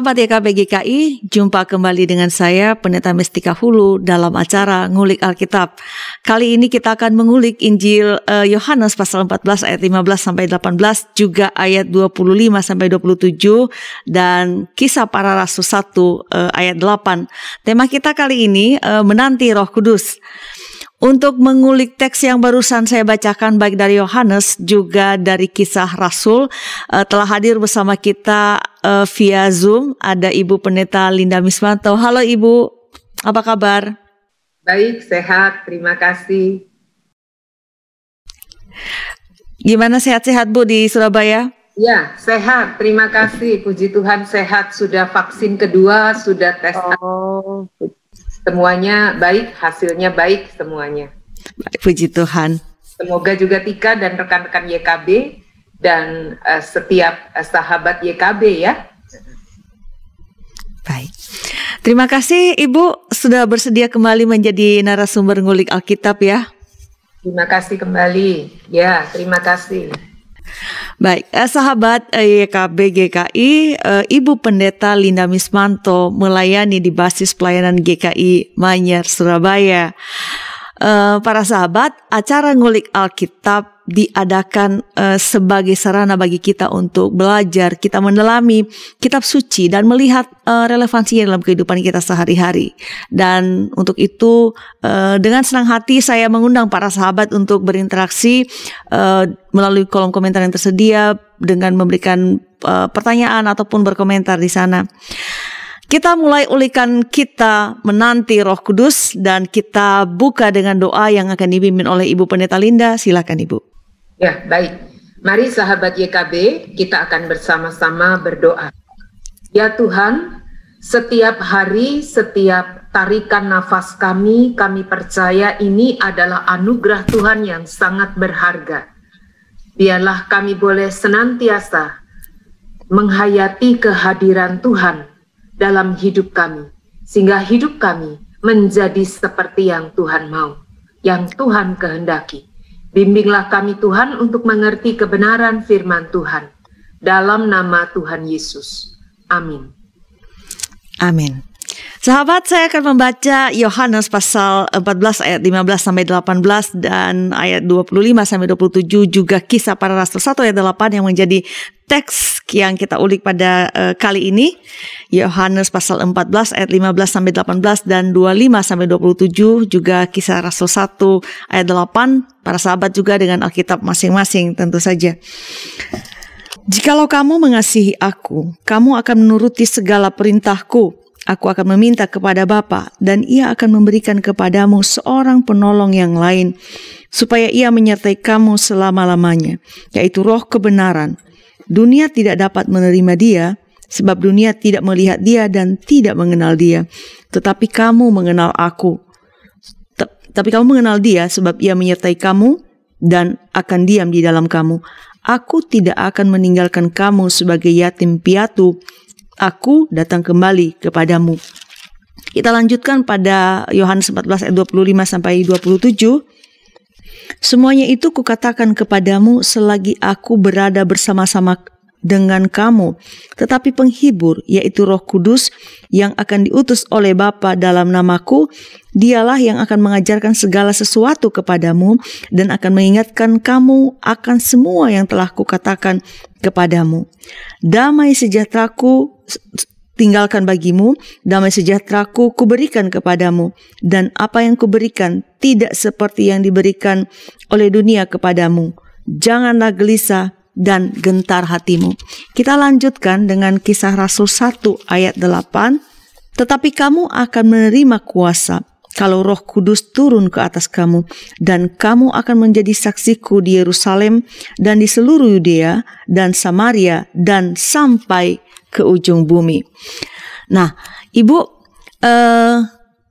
Sahabat YKB GKI, jumpa kembali dengan saya Pendeta Mestika Hulu dalam acara Ngulik Alkitab. Kali ini kita akan mengulik Injil eh, Yohanes uh, pasal 14 ayat 15 sampai 18 juga ayat 25 sampai 27 dan Kisah Para Rasul 1 uh, eh, ayat 8. Tema kita kali ini uh, menanti Roh Kudus. Untuk mengulik teks yang barusan saya bacakan baik dari Yohanes juga dari kisah Rasul uh, telah hadir bersama kita uh, via Zoom ada Ibu Pendeta Linda Mismanto. Halo Ibu, apa kabar? Baik, sehat. Terima kasih. Gimana sehat-sehat Bu di Surabaya? Ya, sehat. Terima kasih. Puji Tuhan sehat. Sudah vaksin kedua, sudah tes. Oh, semuanya baik, hasilnya baik semuanya. Baik, puji Tuhan. Semoga juga Tika dan rekan-rekan YKB dan uh, setiap uh, sahabat YKB ya. Baik. Terima kasih Ibu sudah bersedia kembali menjadi narasumber ngulik Alkitab ya. Terima kasih kembali. Ya, terima kasih. Baik, eh, sahabat eh, YKB GKI, eh, Ibu Pendeta Linda Mismanto melayani di basis pelayanan GKI Manyar, Surabaya. Eh, para sahabat, acara ngulik Alkitab diadakan uh, sebagai sarana bagi kita untuk belajar, kita mendalami kitab suci dan melihat uh, relevansinya dalam kehidupan kita sehari-hari. Dan untuk itu uh, dengan senang hati saya mengundang para sahabat untuk berinteraksi uh, melalui kolom komentar yang tersedia dengan memberikan uh, pertanyaan ataupun berkomentar di sana. Kita mulai ulikan kita menanti Roh Kudus dan kita buka dengan doa yang akan dipimpin oleh Ibu Pendeta Linda. Silakan Ibu. Ya, baik. Mari sahabat YKB, kita akan bersama-sama berdoa. Ya Tuhan, setiap hari, setiap tarikan nafas kami, kami percaya ini adalah anugerah Tuhan yang sangat berharga. Biarlah kami boleh senantiasa menghayati kehadiran Tuhan dalam hidup kami, sehingga hidup kami menjadi seperti yang Tuhan mau, yang Tuhan kehendaki. Bimbinglah kami Tuhan untuk mengerti kebenaran firman Tuhan. Dalam nama Tuhan Yesus. Amin. Amin. Sahabat, saya akan membaca Yohanes pasal 14 ayat 15 sampai 18 dan ayat 25 sampai 27 juga kisah para rasul 1 ayat 8 yang menjadi teks yang kita ulik pada uh, kali ini. Yohanes pasal 14 ayat 15 sampai 18 dan 25 sampai 27 juga kisah rasul 1 ayat 8 para sahabat juga dengan Alkitab masing-masing tentu saja. Jikalau kamu mengasihi aku, kamu akan menuruti segala perintahku. Aku akan meminta kepada Bapa dan ia akan memberikan kepadamu seorang penolong yang lain supaya ia menyertai kamu selama-lamanya, yaitu roh kebenaran. Dunia tidak dapat menerima dia sebab dunia tidak melihat dia dan tidak mengenal dia. Tetapi kamu mengenal aku. Tapi kamu mengenal dia sebab ia menyertai kamu dan akan diam di dalam kamu. Aku tidak akan meninggalkan kamu sebagai yatim piatu aku datang kembali kepadamu. Kita lanjutkan pada Yohanes 14 ayat 25 sampai 27. Semuanya itu kukatakan kepadamu selagi aku berada bersama-sama dengan kamu. Tetapi penghibur, yaitu roh kudus yang akan diutus oleh Bapa dalam namaku, dialah yang akan mengajarkan segala sesuatu kepadamu dan akan mengingatkan kamu akan semua yang telah kukatakan kepadamu. Damai sejahteraku tinggalkan bagimu, damai sejahteraku kuberikan kepadamu, dan apa yang kuberikan tidak seperti yang diberikan oleh dunia kepadamu. Janganlah gelisah dan gentar hatimu. Kita lanjutkan dengan kisah Rasul 1 ayat 8. Tetapi kamu akan menerima kuasa kalau roh kudus turun ke atas kamu dan kamu akan menjadi saksiku di Yerusalem dan di seluruh Yudea dan Samaria dan sampai ke ujung bumi. Nah, Ibu, uh,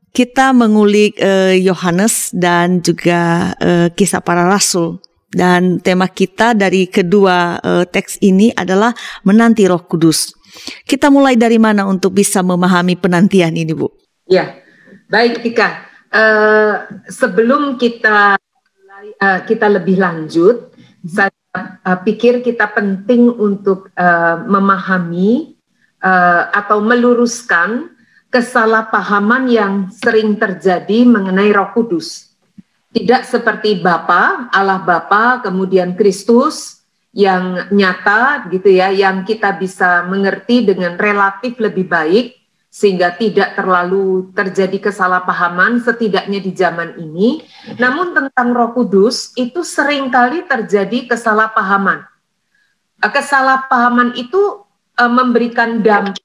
kita mengulik eh, Yohanes uh, dan juga uh, kisah para rasul dan tema kita dari kedua uh, teks ini adalah menanti Roh Kudus. Kita mulai dari mana untuk bisa memahami penantian ini, Bu? Ya, baik Tika. Uh, sebelum kita uh, kita lebih lanjut, saya uh, pikir kita penting untuk uh, memahami uh, atau meluruskan kesalahpahaman yang sering terjadi mengenai Roh Kudus. Tidak seperti Bapa, Allah Bapa, kemudian Kristus yang nyata gitu ya, yang kita bisa mengerti dengan relatif lebih baik sehingga tidak terlalu terjadi kesalahpahaman setidaknya di zaman ini. Namun tentang Roh Kudus itu sering kali terjadi kesalahpahaman. Kesalahpahaman itu uh, memberikan dampak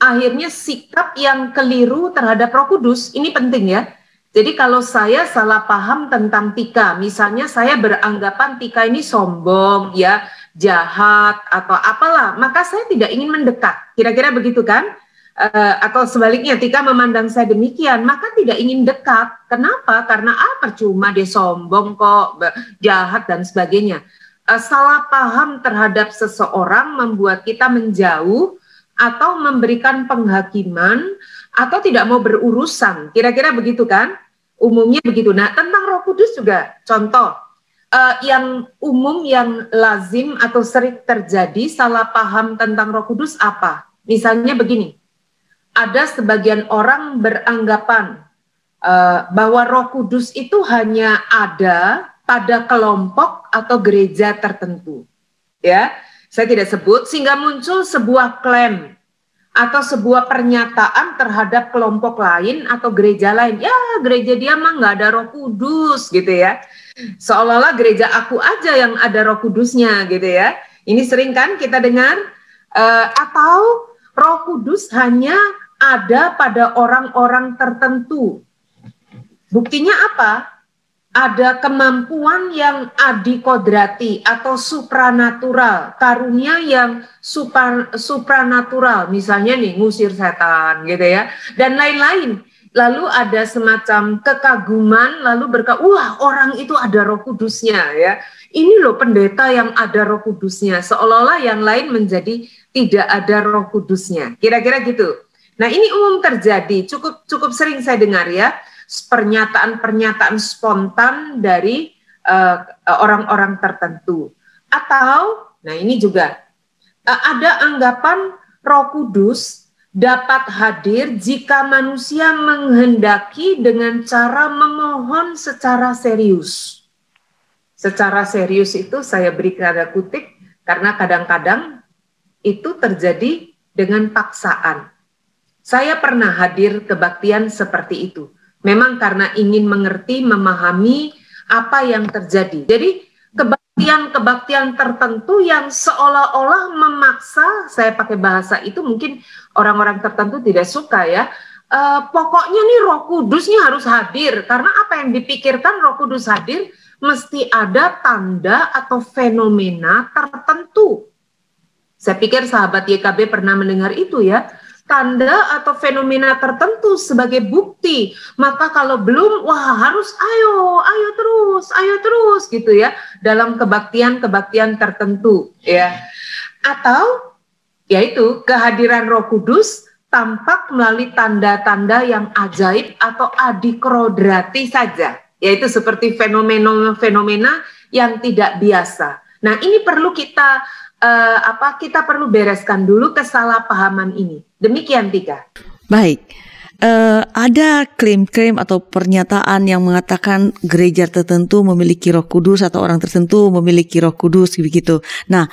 akhirnya sikap yang keliru terhadap Roh Kudus ini penting ya. Jadi kalau saya salah paham tentang Tika, misalnya saya beranggapan Tika ini sombong, ya, jahat atau apalah, maka saya tidak ingin mendekat. Kira-kira begitu kan? Uh, atau sebaliknya Tika memandang saya demikian, maka tidak ingin dekat. Kenapa? Karena apa? Cuma dia sombong kok, jahat dan sebagainya. Uh, salah paham terhadap seseorang membuat kita menjauh atau memberikan penghakiman atau tidak mau berurusan. Kira-kira begitu kan? Umumnya begitu. Nah, tentang Roh Kudus juga contoh uh, yang umum yang lazim atau sering terjadi salah paham tentang Roh Kudus apa? Misalnya begini. Ada sebagian orang beranggapan uh, bahwa Roh Kudus itu hanya ada pada kelompok atau gereja tertentu. Ya saya tidak sebut, sehingga muncul sebuah klaim atau sebuah pernyataan terhadap kelompok lain atau gereja lain. Ya, gereja dia mah nggak ada roh kudus gitu ya. Seolah-olah gereja aku aja yang ada roh kudusnya gitu ya. Ini sering kan kita dengar. Uh, atau roh kudus hanya ada pada orang-orang tertentu. Buktinya apa? ada kemampuan yang adikodrati atau supranatural, karunia yang super, supranatural, misalnya nih ngusir setan gitu ya, dan lain-lain. Lalu ada semacam kekaguman, lalu berkata, wah orang itu ada roh kudusnya ya. Ini loh pendeta yang ada roh kudusnya, seolah-olah yang lain menjadi tidak ada roh kudusnya. Kira-kira gitu. Nah ini umum terjadi, cukup cukup sering saya dengar ya pernyataan-pernyataan spontan dari eh, orang-orang uh, tertentu. Atau, nah ini juga uh, ada anggapan Roh Kudus dapat hadir jika manusia menghendaki dengan cara memohon secara serius. Secara serius itu saya beri kata kutip karena kadang-kadang itu terjadi dengan paksaan. Saya pernah hadir kebaktian seperti itu memang karena ingin mengerti, memahami apa yang terjadi. Jadi kebaktian-kebaktian tertentu yang seolah-olah memaksa, saya pakai bahasa itu mungkin orang-orang tertentu tidak suka ya. Uh, pokoknya nih Roh Kudusnya harus hadir karena apa yang dipikirkan Roh Kudus hadir mesti ada tanda atau fenomena tertentu. Saya pikir sahabat YKB pernah mendengar itu ya tanda atau fenomena tertentu sebagai bukti. Maka kalau belum, wah harus ayo, ayo terus, ayo terus gitu ya dalam kebaktian-kebaktian tertentu ya. Atau yaitu kehadiran Roh Kudus tampak melalui tanda-tanda yang ajaib atau adikrodrati saja, yaitu seperti fenomena-fenomena yang tidak biasa. Nah, ini perlu kita uh, apa kita perlu bereskan dulu kesalahpahaman ini. Demikian Tika. Baik. Uh, ada klaim-klaim atau pernyataan yang mengatakan gereja tertentu memiliki Roh Kudus atau orang tertentu memiliki Roh Kudus begitu. Nah,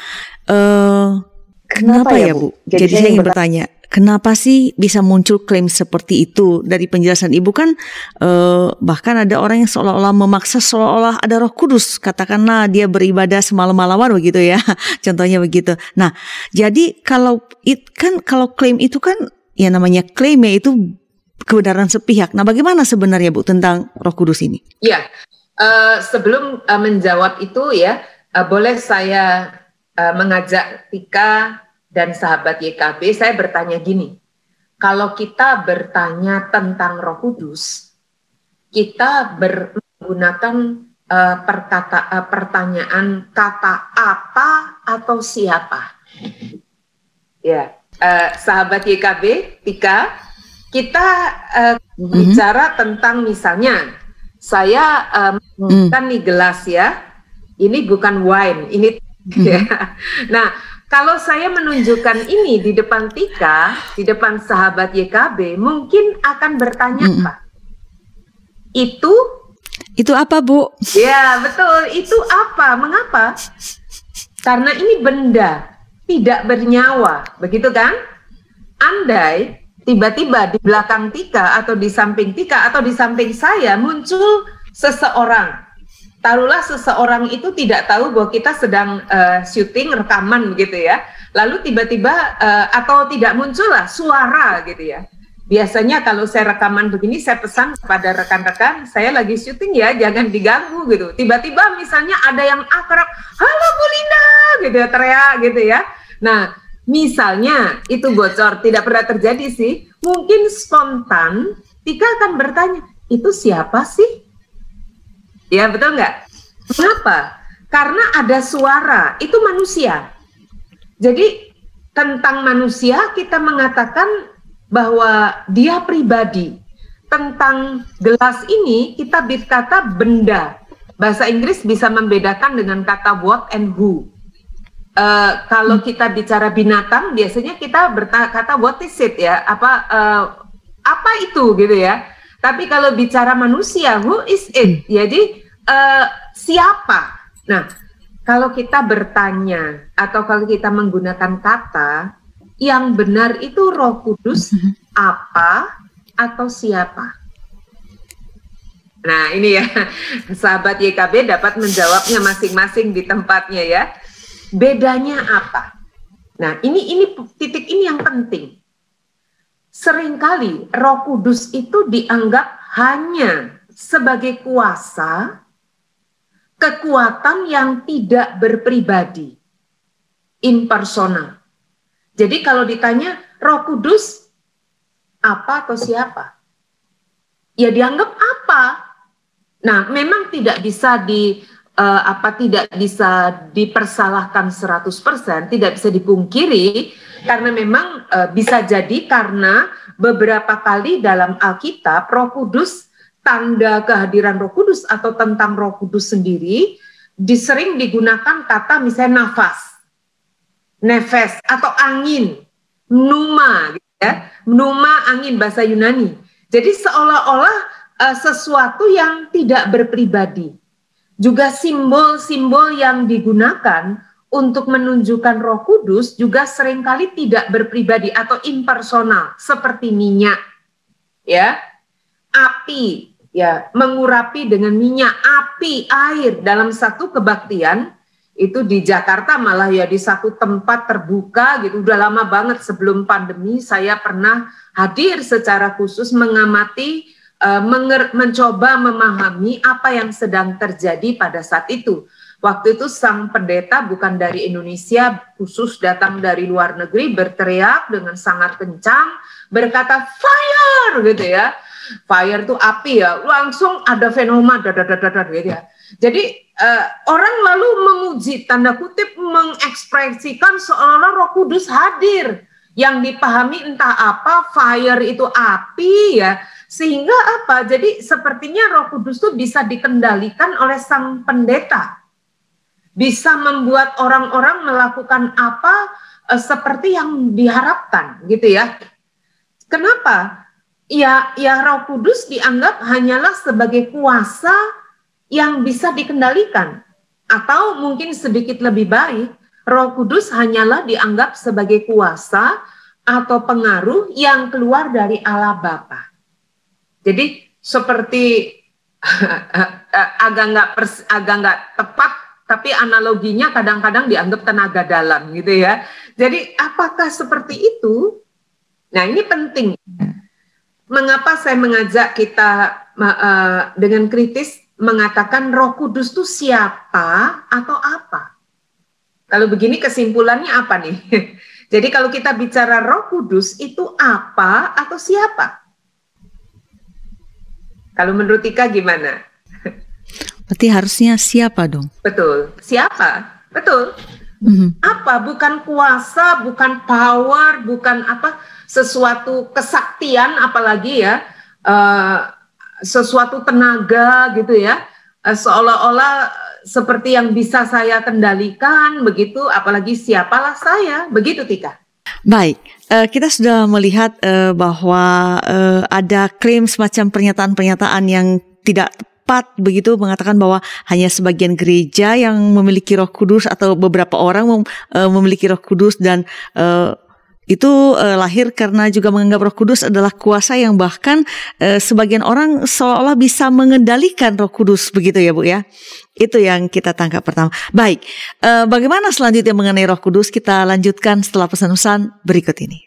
uh, kenapa, kenapa ya, Bu? Jadi, Jadi saya ingin bertanya, kenapa sih bisa muncul klaim seperti itu dari penjelasan Ibu? Kan uh, bahkan ada orang yang seolah-olah memaksa seolah-olah ada Roh Kudus. Katakanlah dia beribadah semalam-malaman begitu ya. Contohnya begitu. Nah jadi kalau it kan kalau klaim itu kan ya namanya klaim ya itu kebenaran sepihak. Nah bagaimana sebenarnya Bu tentang Roh Kudus ini? Ya uh, sebelum uh, menjawab itu ya uh, boleh saya uh, mengajak Tika dan sahabat YKB, saya bertanya gini, kalau kita bertanya tentang Roh Kudus, kita ber, menggunakan uh, perkata, uh, pertanyaan kata apa atau siapa? Ya, uh, sahabat YKB, Tika, kita uh, mm-hmm. bicara tentang misalnya, saya um, mm. kan nih gelas ya, ini bukan wine, ini mm-hmm. ya. Nah, kalau saya menunjukkan ini di depan Tika, di depan sahabat YKB, mungkin akan bertanya mm -mm. Itu itu apa, Bu? Ya, betul. Itu apa? Mengapa? Karena ini benda tidak bernyawa, begitu kan? Andai tiba-tiba di belakang Tika atau di samping Tika atau di samping saya muncul seseorang. Taruhlah seseorang itu tidak tahu bahwa kita sedang uh, syuting rekaman begitu ya. Lalu tiba-tiba uh, atau tidak muncullah suara gitu ya. Biasanya kalau saya rekaman begini saya pesan kepada rekan-rekan saya lagi syuting ya jangan diganggu gitu. Tiba-tiba misalnya ada yang akrab halo Bu Linda gitu ya teriak gitu ya. Nah misalnya itu bocor tidak pernah terjadi sih. Mungkin spontan Tika akan bertanya itu siapa sih ya betul nggak kenapa karena ada suara itu manusia jadi tentang manusia kita mengatakan bahwa dia pribadi. Tentang gelas ini kita berkata benda. Bahasa Inggris bisa membedakan dengan kata what and who. Uh, kalau kita bicara binatang, biasanya kita berkata what is it ya, apa uh, apa itu gitu ya. Tapi kalau bicara manusia, who is it? Jadi uh, siapa? Nah, kalau kita bertanya atau kalau kita menggunakan kata, yang benar itu Roh Kudus mm-hmm. apa atau siapa? Nah, ini ya, sahabat YKB dapat menjawabnya masing-masing di tempatnya ya. Bedanya apa? Nah, ini ini titik ini yang penting. Seringkali Roh Kudus itu dianggap hanya sebagai kuasa kekuatan yang tidak berpribadi, impersonal. Jadi kalau ditanya Roh Kudus apa atau siapa? Ya dianggap apa? Nah, memang tidak bisa di uh, apa tidak bisa dipersalahkan 100%, tidak bisa dipungkiri karena memang uh, bisa jadi karena beberapa kali dalam Alkitab Roh Kudus tanda kehadiran Roh Kudus atau tentang Roh Kudus sendiri disering digunakan kata misalnya nafas nefes atau angin, numa, gitu ya, numa angin bahasa Yunani. Jadi seolah-olah uh, sesuatu yang tidak berpribadi. Juga simbol-simbol yang digunakan untuk menunjukkan Roh Kudus juga sering kali tidak berpribadi atau impersonal seperti minyak ya. Api ya mengurapi dengan minyak api air. Dalam satu kebaktian itu di Jakarta malah ya di satu tempat terbuka gitu. Udah lama banget sebelum pandemi saya pernah hadir secara khusus mengamati menger mencoba memahami apa yang sedang terjadi pada saat itu waktu itu sang pendeta bukan dari Indonesia khusus datang dari luar negeri berteriak dengan sangat kencang berkata fire! gitu ya. Fire itu api ya. Langsung ada fenomena dadadadadad gitu ya. Jadi uh, orang lalu memuji tanda kutip mengekspresikan seolah-olah Roh Kudus hadir. Yang dipahami entah apa fire itu api ya. Sehingga apa? Jadi sepertinya Roh Kudus itu bisa dikendalikan oleh sang pendeta bisa membuat orang-orang melakukan apa uh, seperti yang diharapkan gitu ya. Kenapa? Ya ya Roh Kudus dianggap hanyalah sebagai kuasa yang bisa dikendalikan. Atau mungkin sedikit lebih baik Roh Kudus hanyalah dianggap sebagai kuasa atau pengaruh yang keluar dari Allah Bapa. Jadi seperti agak nggak agak nggak tepat tapi analoginya kadang-kadang dianggap tenaga dalam gitu ya. Jadi apakah seperti itu? Nah ini penting. Mengapa saya mengajak kita uh, dengan kritis mengatakan Roh Kudus itu siapa atau apa? Kalau begini kesimpulannya apa nih? Jadi kalau kita bicara Roh Kudus itu apa atau siapa? Kalau menurut Tika gimana? Berarti harusnya siapa dong? Betul. Siapa? Betul. Mm-hmm. Apa? Bukan kuasa, bukan power, bukan apa sesuatu kesaktian apalagi ya. Uh, sesuatu tenaga gitu ya, eh, seolah-olah seperti yang bisa saya kendalikan begitu apalagi siapalah saya begitu Tika Baik, uh, kita sudah melihat uh, bahwa uh, ada klaim semacam pernyataan-pernyataan yang tidak tepat begitu mengatakan bahwa hanya sebagian gereja yang memiliki Roh Kudus atau beberapa orang mem, uh, memiliki Roh Kudus dan uh, itu uh, lahir karena juga menganggap Roh Kudus adalah kuasa yang bahkan uh, sebagian orang seolah-olah bisa mengendalikan Roh Kudus begitu ya Bu ya. Itu yang kita tangkap pertama. Baik, uh, bagaimana selanjutnya mengenai Roh Kudus kita lanjutkan setelah pesan-pesan berikut ini.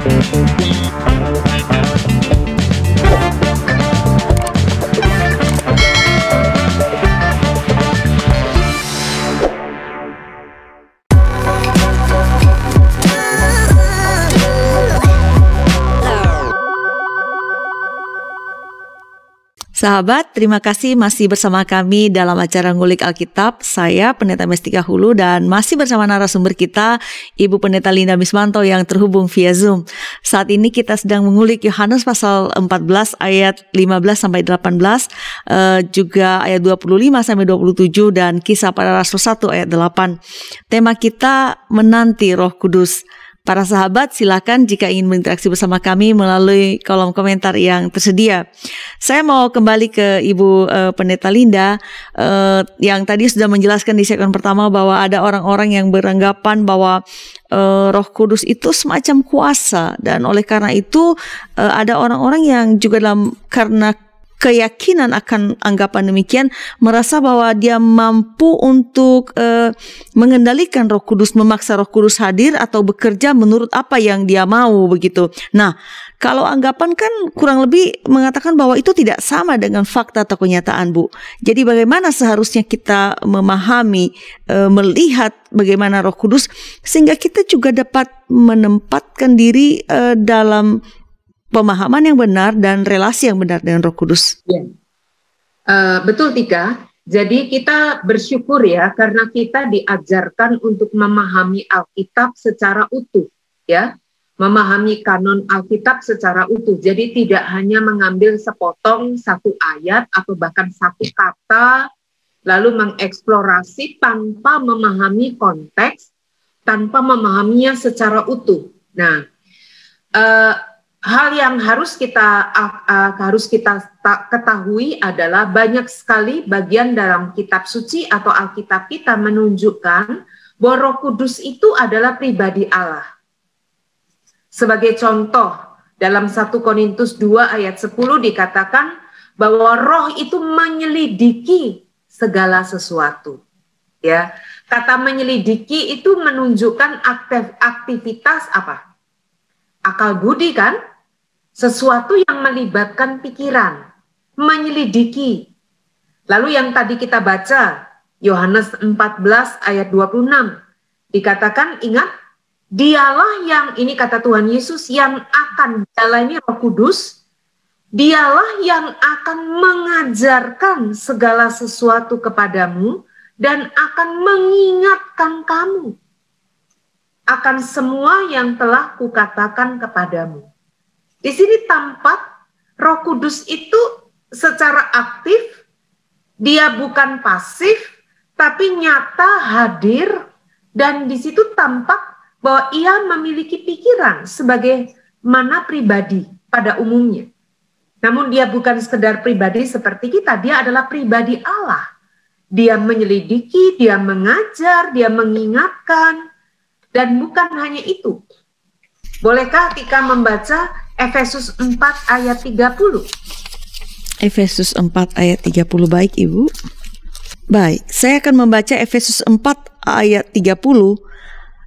Thank Sahabat, terima kasih masih bersama kami dalam acara Ngulik Alkitab. Saya Pendeta Mestika Hulu dan masih bersama narasumber kita, Ibu Pendeta Linda Mismanto yang terhubung via Zoom. Saat ini kita sedang mengulik Yohanes pasal 14 ayat 15 sampai 18, uh, juga ayat 25 sampai 27 dan kisah para rasul 1 ayat 8. Tema kita menanti Roh Kudus. Para sahabat silakan jika ingin berinteraksi bersama kami melalui kolom komentar yang tersedia. Saya mau kembali ke Ibu uh, Pendeta Linda uh, yang tadi sudah menjelaskan di segmen pertama bahwa ada orang-orang yang beranggapan bahwa uh, Roh Kudus itu semacam kuasa dan oleh karena itu uh, ada orang-orang yang juga dalam karena keyakinan akan anggapan demikian merasa bahwa dia mampu untuk uh, mengendalikan Roh Kudus memaksa Roh Kudus hadir atau bekerja menurut apa yang dia mau begitu. Nah, kalau anggapan kan kurang lebih mengatakan bahwa itu tidak sama dengan fakta atau kenyataan, Bu. Jadi bagaimana seharusnya kita memahami uh, melihat bagaimana Roh Kudus sehingga kita juga dapat menempatkan diri uh, dalam pemahaman yang benar dan relasi yang benar dengan Roh Kudus. Ya. Uh, betul Tika. Jadi kita bersyukur ya karena kita diajarkan untuk memahami Alkitab secara utuh, ya, memahami kanon Alkitab secara utuh. Jadi tidak hanya mengambil sepotong satu ayat atau bahkan satu kata, lalu mengeksplorasi tanpa memahami konteks, tanpa memahaminya secara utuh. Nah, uh, hal yang harus kita uh, harus kita ketahui adalah banyak sekali bagian dalam kitab suci atau Alkitab kita menunjukkan bahwa Roh Kudus itu adalah pribadi Allah. Sebagai contoh, dalam 1 Korintus 2 ayat 10 dikatakan bahwa roh itu menyelidiki segala sesuatu. Ya, kata menyelidiki itu menunjukkan aktif, aktivitas apa? Akal budi kan? Sesuatu yang melibatkan pikiran, menyelidiki. Lalu yang tadi kita baca, Yohanes 14 ayat 26, dikatakan ingat, dialah yang, ini kata Tuhan Yesus, yang akan jalani roh kudus, dialah yang akan mengajarkan segala sesuatu kepadamu dan akan mengingatkan kamu akan semua yang telah kukatakan kepadamu. Di sini tampak Roh Kudus itu secara aktif dia bukan pasif, tapi nyata hadir dan di situ tampak bahwa ia memiliki pikiran sebagai mana pribadi pada umumnya. Namun dia bukan sekedar pribadi seperti kita, dia adalah pribadi Allah. Dia menyelidiki, dia mengajar, dia mengingatkan, dan bukan hanya itu. Bolehkah Tika membaca Efesus 4 ayat 30? Efesus 4 ayat 30 baik Ibu. Baik, saya akan membaca Efesus 4 ayat 30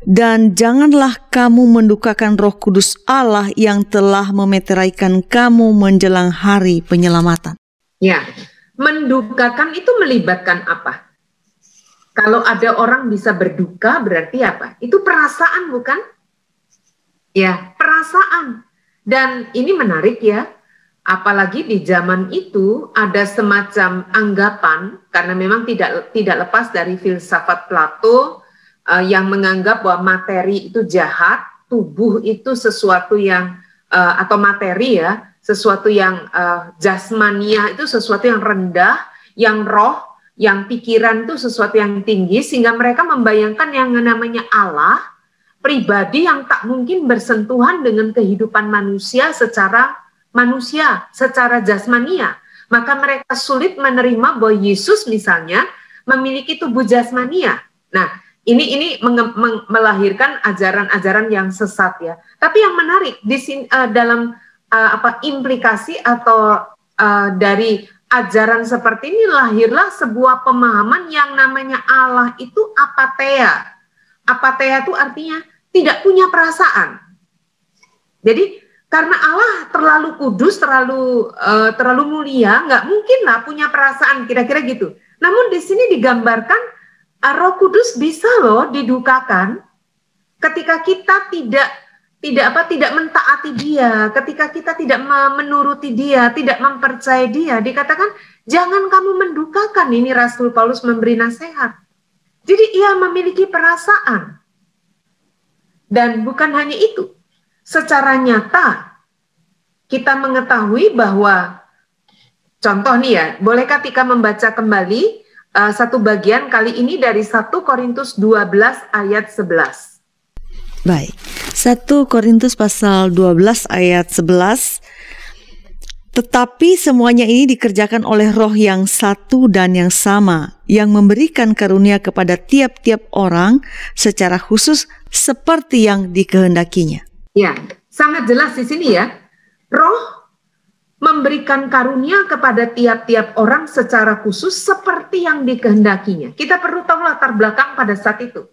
dan janganlah kamu mendukakan roh kudus Allah yang telah memeteraikan kamu menjelang hari penyelamatan. Ya, mendukakan itu melibatkan apa? Kalau ada orang bisa berduka berarti apa? Itu perasaan bukan? Ya, perasaan. Dan ini menarik ya, apalagi di zaman itu ada semacam anggapan karena memang tidak tidak lepas dari filsafat Plato uh, yang menganggap bahwa materi itu jahat, tubuh itu sesuatu yang uh, atau materi ya, sesuatu yang uh, jasmania itu sesuatu yang rendah, yang roh, yang pikiran itu sesuatu yang tinggi sehingga mereka membayangkan yang namanya Allah pribadi yang tak mungkin bersentuhan dengan kehidupan manusia secara manusia, secara jasmania. Maka mereka sulit menerima bahwa Yesus misalnya memiliki tubuh jasmania. Nah, ini ini melahirkan ajaran-ajaran yang sesat ya. Tapi yang menarik di sini uh, dalam uh, apa implikasi atau uh, dari ajaran seperti ini lahirlah sebuah pemahaman yang namanya Allah itu apatea. Apatea itu artinya tidak punya perasaan. Jadi karena Allah terlalu kudus, terlalu uh, terlalu mulia, nggak mungkin lah punya perasaan kira-kira gitu. Namun di sini digambarkan uh, Roh Kudus bisa loh didukakan ketika kita tidak tidak apa tidak mentaati dia, ketika kita tidak menuruti dia, tidak mempercayai dia, dikatakan jangan kamu mendukakan ini Rasul Paulus memberi nasihat. Jadi ia memiliki perasaan. Dan bukan hanya itu, secara nyata kita mengetahui bahwa contoh nih ya, bolehkah Tika membaca kembali uh, satu bagian kali ini dari 1 Korintus 12 ayat 11. Baik. 1 Korintus pasal 12 ayat 11 tetapi semuanya ini dikerjakan oleh roh yang satu dan yang sama, yang memberikan karunia kepada tiap-tiap orang secara khusus seperti yang dikehendakinya. Ya, sangat jelas di sini ya. Roh memberikan karunia kepada tiap-tiap orang secara khusus seperti yang dikehendakinya. Kita perlu tahu latar belakang pada saat itu.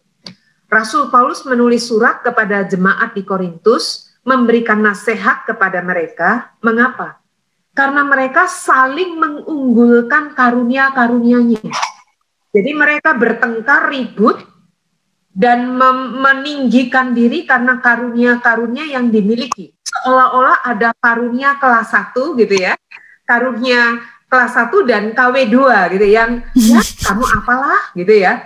Rasul Paulus menulis surat kepada jemaat di Korintus, memberikan nasihat kepada mereka. Mengapa? karena mereka saling mengunggulkan karunia-karunianya. Jadi mereka bertengkar ribut dan meninggikan diri karena karunia-karunia yang dimiliki. Seolah-olah ada karunia kelas satu gitu ya. Karunia kelas satu dan KW2 gitu yang ya kamu apalah gitu ya.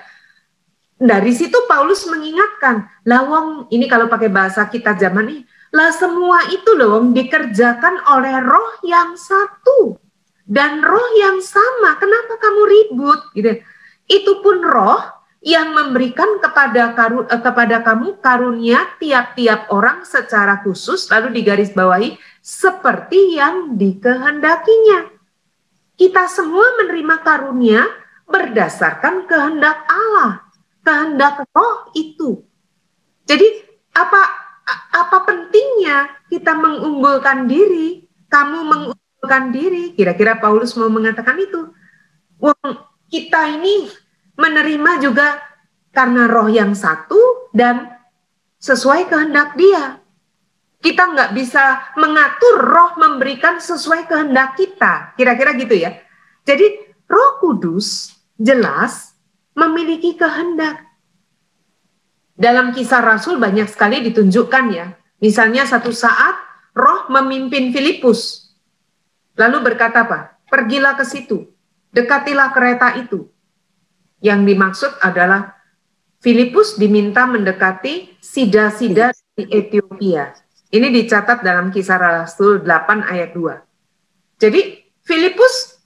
Dari situ Paulus mengingatkan, lawang ini kalau pakai bahasa kita zaman ini, lah semua itu loh dikerjakan oleh roh yang satu dan roh yang sama. Kenapa kamu ribut? Gitu. Itu pun roh yang memberikan kepada karu, eh, kepada kamu karunia tiap-tiap orang secara khusus lalu digarisbawahi seperti yang dikehendakinya. Kita semua menerima karunia berdasarkan kehendak Allah, kehendak roh itu. Jadi apa apa pentingnya kita mengunggulkan diri? Kamu mengunggulkan diri. Kira-kira Paulus mau mengatakan itu. Wong kita ini menerima juga karena roh yang satu dan sesuai kehendak dia. Kita nggak bisa mengatur roh memberikan sesuai kehendak kita. Kira-kira gitu ya. Jadi roh kudus jelas memiliki kehendak. Dalam kisah Rasul banyak sekali ditunjukkan ya. Misalnya satu saat roh memimpin Filipus. Lalu berkata apa? Pergilah ke situ, dekatilah kereta itu. Yang dimaksud adalah Filipus diminta mendekati sida-sida di Ethiopia. Ini dicatat dalam kisah Rasul 8 ayat 2. Jadi Filipus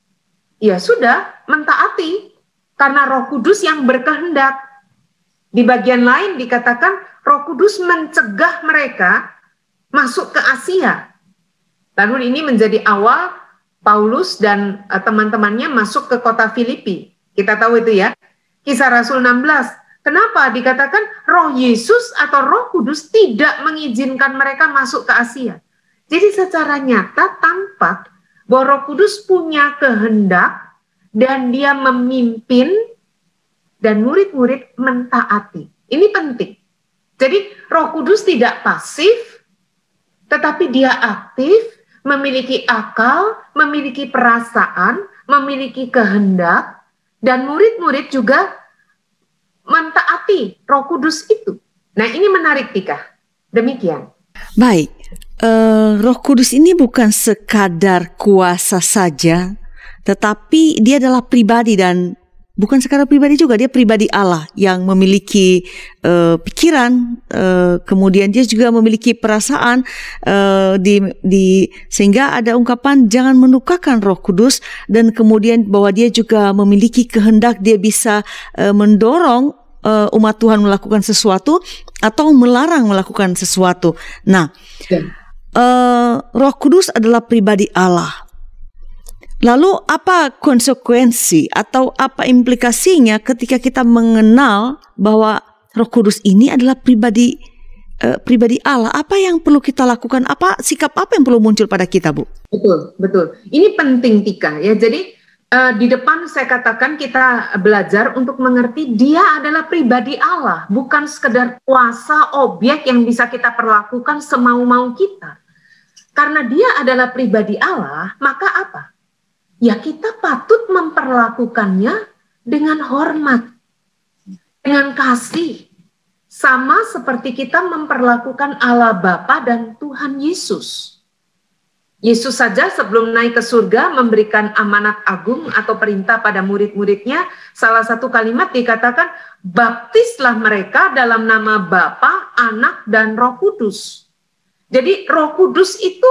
ya sudah mentaati karena Roh Kudus yang berkehendak. Di bagian lain dikatakan Roh Kudus mencegah mereka masuk ke Asia. Lalu ini menjadi awal Paulus dan uh, teman-temannya masuk ke kota Filipi. Kita tahu itu ya. Kisah Rasul 16. Kenapa dikatakan roh Yesus atau roh kudus tidak mengizinkan mereka masuk ke Asia? Jadi secara nyata tampak bahwa roh kudus punya kehendak dan dia memimpin dan murid-murid mentaati. Ini penting. Jadi roh kudus tidak pasif, tetapi dia aktif memiliki akal, memiliki perasaan, memiliki kehendak, dan murid-murid juga mentaati Roh Kudus itu. Nah, ini menarik, Tika. Demikian. Baik, uh, Roh Kudus ini bukan sekadar kuasa saja, tetapi dia adalah pribadi dan bukan sekadar pribadi juga dia pribadi Allah yang memiliki uh, pikiran uh, kemudian dia juga memiliki perasaan uh, di di sehingga ada ungkapan jangan menukakan Roh Kudus dan kemudian bahwa dia juga memiliki kehendak dia bisa uh, mendorong uh, umat Tuhan melakukan sesuatu atau melarang melakukan sesuatu. Nah, uh, Roh Kudus adalah pribadi Allah Lalu apa konsekuensi atau apa implikasinya ketika kita mengenal bahwa Roh Kudus ini adalah pribadi uh, pribadi Allah? Apa yang perlu kita lakukan? Apa sikap apa yang perlu muncul pada kita, Bu? Betul, betul. Ini penting Tika ya. Jadi uh, di depan saya katakan kita belajar untuk mengerti dia adalah pribadi Allah, bukan sekedar kuasa objek yang bisa kita perlakukan semau-mau kita. Karena dia adalah pribadi Allah, maka apa? Ya kita patut memperlakukannya dengan hormat, dengan kasih, sama seperti kita memperlakukan Allah Bapa dan Tuhan Yesus. Yesus saja sebelum naik ke surga memberikan amanat agung atau perintah pada murid-muridnya. Salah satu kalimat dikatakan, baptislah mereka dalam nama Bapa, Anak, dan Roh Kudus. Jadi Roh Kudus itu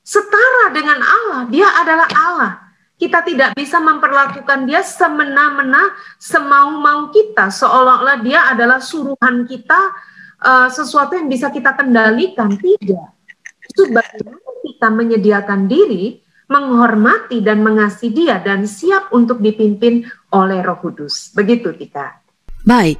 setara dengan Allah. Dia adalah Allah. Kita tidak bisa memperlakukan dia semena-mena, semau-mau kita, seolah-olah dia adalah suruhan kita, uh, sesuatu yang bisa kita kendalikan. Tidak. Itu bagaimana kita menyediakan diri, menghormati dan mengasihi dia, dan siap untuk dipimpin oleh roh kudus. Begitu kita. Baik.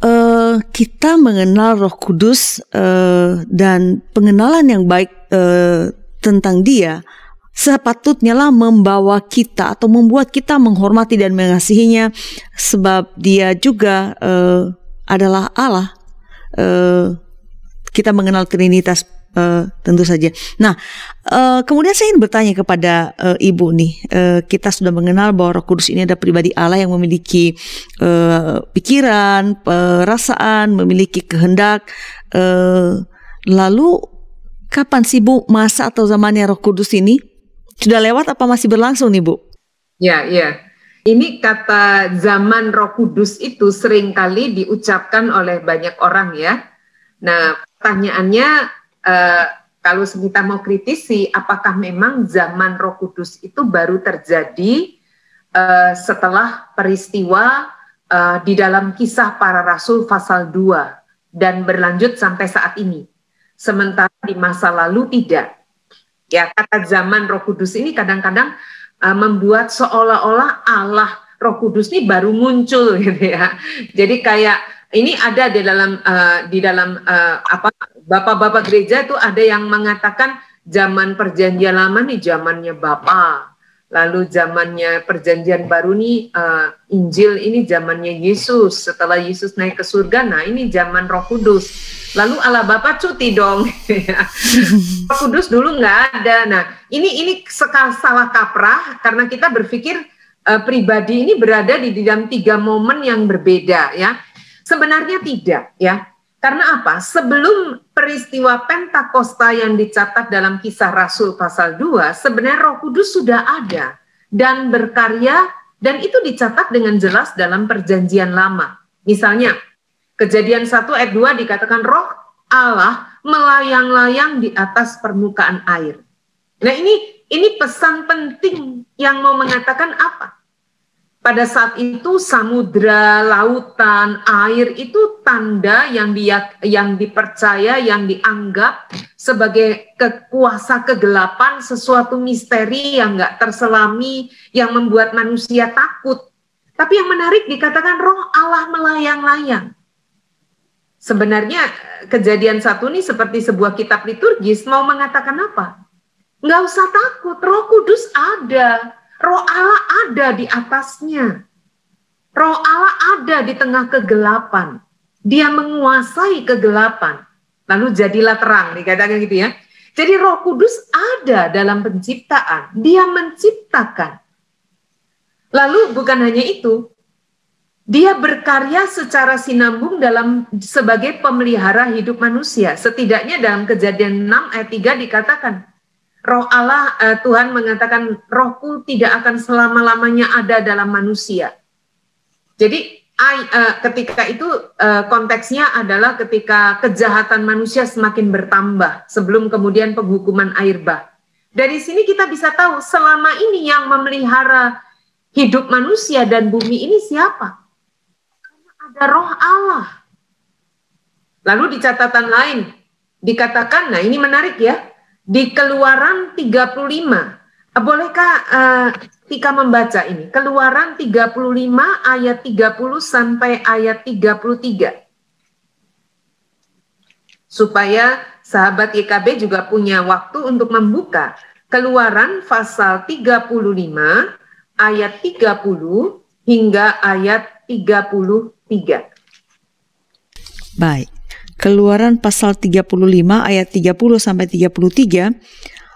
Uh, kita mengenal Roh Kudus uh, dan pengenalan yang baik uh, tentang Dia sepatutnya lah membawa kita atau membuat kita menghormati dan mengasihinya sebab dia juga uh, adalah Allah. Uh, kita mengenal Trinitas uh, tentu saja. Nah, uh, kemudian saya ingin bertanya kepada uh, ibu nih, uh, kita sudah mengenal bahwa Roh Kudus ini ada pribadi Allah yang memiliki uh, pikiran, perasaan, memiliki kehendak. Uh, lalu kapan sih bu masa atau zamannya Roh Kudus ini? Sudah lewat apa masih berlangsung nih Bu? Ya, ya. Ini kata zaman Roh Kudus itu sering kali diucapkan oleh banyak orang ya. Nah, pertanyaannya uh, kalau kita mau kritisi, apakah memang zaman Roh Kudus itu baru terjadi uh, setelah peristiwa uh, di dalam kisah para rasul pasal 2 dan berlanjut sampai saat ini. Sementara di masa lalu tidak. Ya, kata zaman Roh Kudus ini kadang-kadang uh, membuat seolah-olah Allah Roh Kudus ini baru muncul gitu ya. Jadi kayak ini ada di dalam uh, di dalam uh, apa bapak-bapak gereja itu ada yang mengatakan zaman perjanjian lama nih zamannya Bapak. Lalu zamannya perjanjian baru nih uh, Injil ini zamannya Yesus. Setelah Yesus naik ke surga, nah ini zaman Roh Kudus. Lalu Allah Bapa cuti dong. Roh Kudus dulu nggak ada. Nah ini ini salah kaprah karena kita berpikir uh, pribadi ini berada di dalam tiga momen yang berbeda ya. Sebenarnya tidak ya. Karena apa? Sebelum peristiwa Pentakosta yang dicatat dalam kisah Rasul pasal 2, sebenarnya Roh Kudus sudah ada dan berkarya dan itu dicatat dengan jelas dalam perjanjian lama. Misalnya, kejadian 1 ayat 2 dikatakan roh Allah melayang-layang di atas permukaan air. Nah ini ini pesan penting yang mau mengatakan apa? Pada saat itu samudra, lautan, air itu tanda yang dia yang dipercaya, yang dianggap sebagai kekuasa kegelapan, sesuatu misteri yang nggak terselami, yang membuat manusia takut. Tapi yang menarik dikatakan roh Allah melayang-layang. Sebenarnya kejadian satu ini seperti sebuah kitab liturgis mau mengatakan apa? Nggak usah takut, roh kudus ada Roh Allah ada di atasnya. Roh Allah ada di tengah kegelapan. Dia menguasai kegelapan. Lalu jadilah terang, dikatakan gitu ya. Jadi Roh Kudus ada dalam penciptaan. Dia menciptakan. Lalu bukan hanya itu, dia berkarya secara sinambung dalam sebagai pemelihara hidup manusia. Setidaknya dalam kejadian 6 ayat 3 dikatakan, Roh Allah, uh, Tuhan mengatakan, rohku tidak akan selama-lamanya ada dalam manusia. Jadi uh, ketika itu uh, konteksnya adalah ketika kejahatan manusia semakin bertambah sebelum kemudian penghukuman air bah. Dari sini kita bisa tahu selama ini yang memelihara hidup manusia dan bumi ini siapa? Ada roh Allah. Lalu di catatan lain dikatakan, nah ini menarik ya, di Keluaran 35. Bolehkah uh, Tika membaca ini? Keluaran 35 ayat 30 sampai ayat 33. Supaya sahabat YKB juga punya waktu untuk membuka Keluaran pasal 35 ayat 30 hingga ayat 33. Baik. Keluaran pasal 35 ayat 30 sampai 33,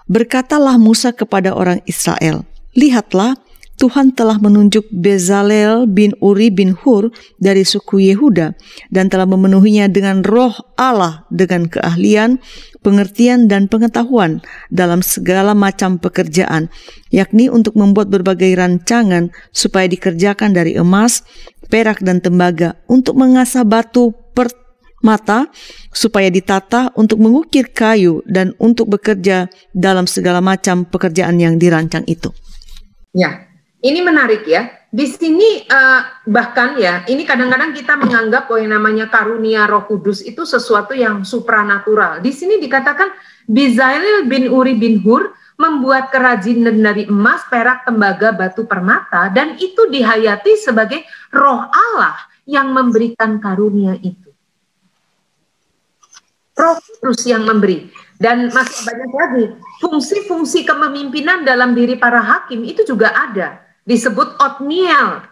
berkatalah Musa kepada orang Israel, "Lihatlah, Tuhan telah menunjuk Bezalel bin Uri bin Hur dari suku Yehuda dan telah memenuhinya dengan roh Allah dengan keahlian, pengertian dan pengetahuan dalam segala macam pekerjaan, yakni untuk membuat berbagai rancangan supaya dikerjakan dari emas, perak dan tembaga untuk mengasah batu per mata supaya ditata untuk mengukir kayu dan untuk bekerja dalam segala macam pekerjaan yang dirancang itu. Ya, ini menarik ya. Di sini uh, bahkan ya, ini kadang-kadang kita menganggap bahwa yang namanya karunia Roh Kudus itu sesuatu yang supranatural. Di sini dikatakan Bizail bin Uri bin Hur membuat kerajinan dari emas, perak, tembaga, batu permata dan itu dihayati sebagai roh Allah yang memberikan karunia itu. Roh Kudus yang memberi. Dan masih banyak lagi fungsi-fungsi kepemimpinan dalam diri para hakim itu juga ada. Disebut otniel.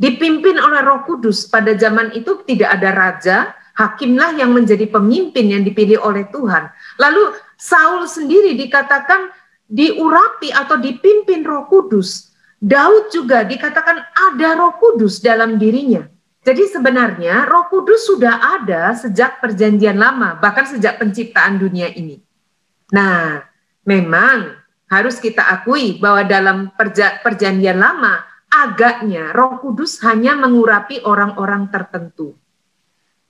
Dipimpin oleh Roh Kudus. Pada zaman itu tidak ada raja, hakimlah yang menjadi pemimpin yang dipilih oleh Tuhan. Lalu Saul sendiri dikatakan diurapi atau dipimpin Roh Kudus. Daud juga dikatakan ada Roh Kudus dalam dirinya. Jadi sebenarnya Roh Kudus sudah ada sejak Perjanjian Lama, bahkan sejak penciptaan dunia ini. Nah, memang harus kita akui bahwa dalam perja Perjanjian Lama agaknya Roh Kudus hanya mengurapi orang-orang tertentu.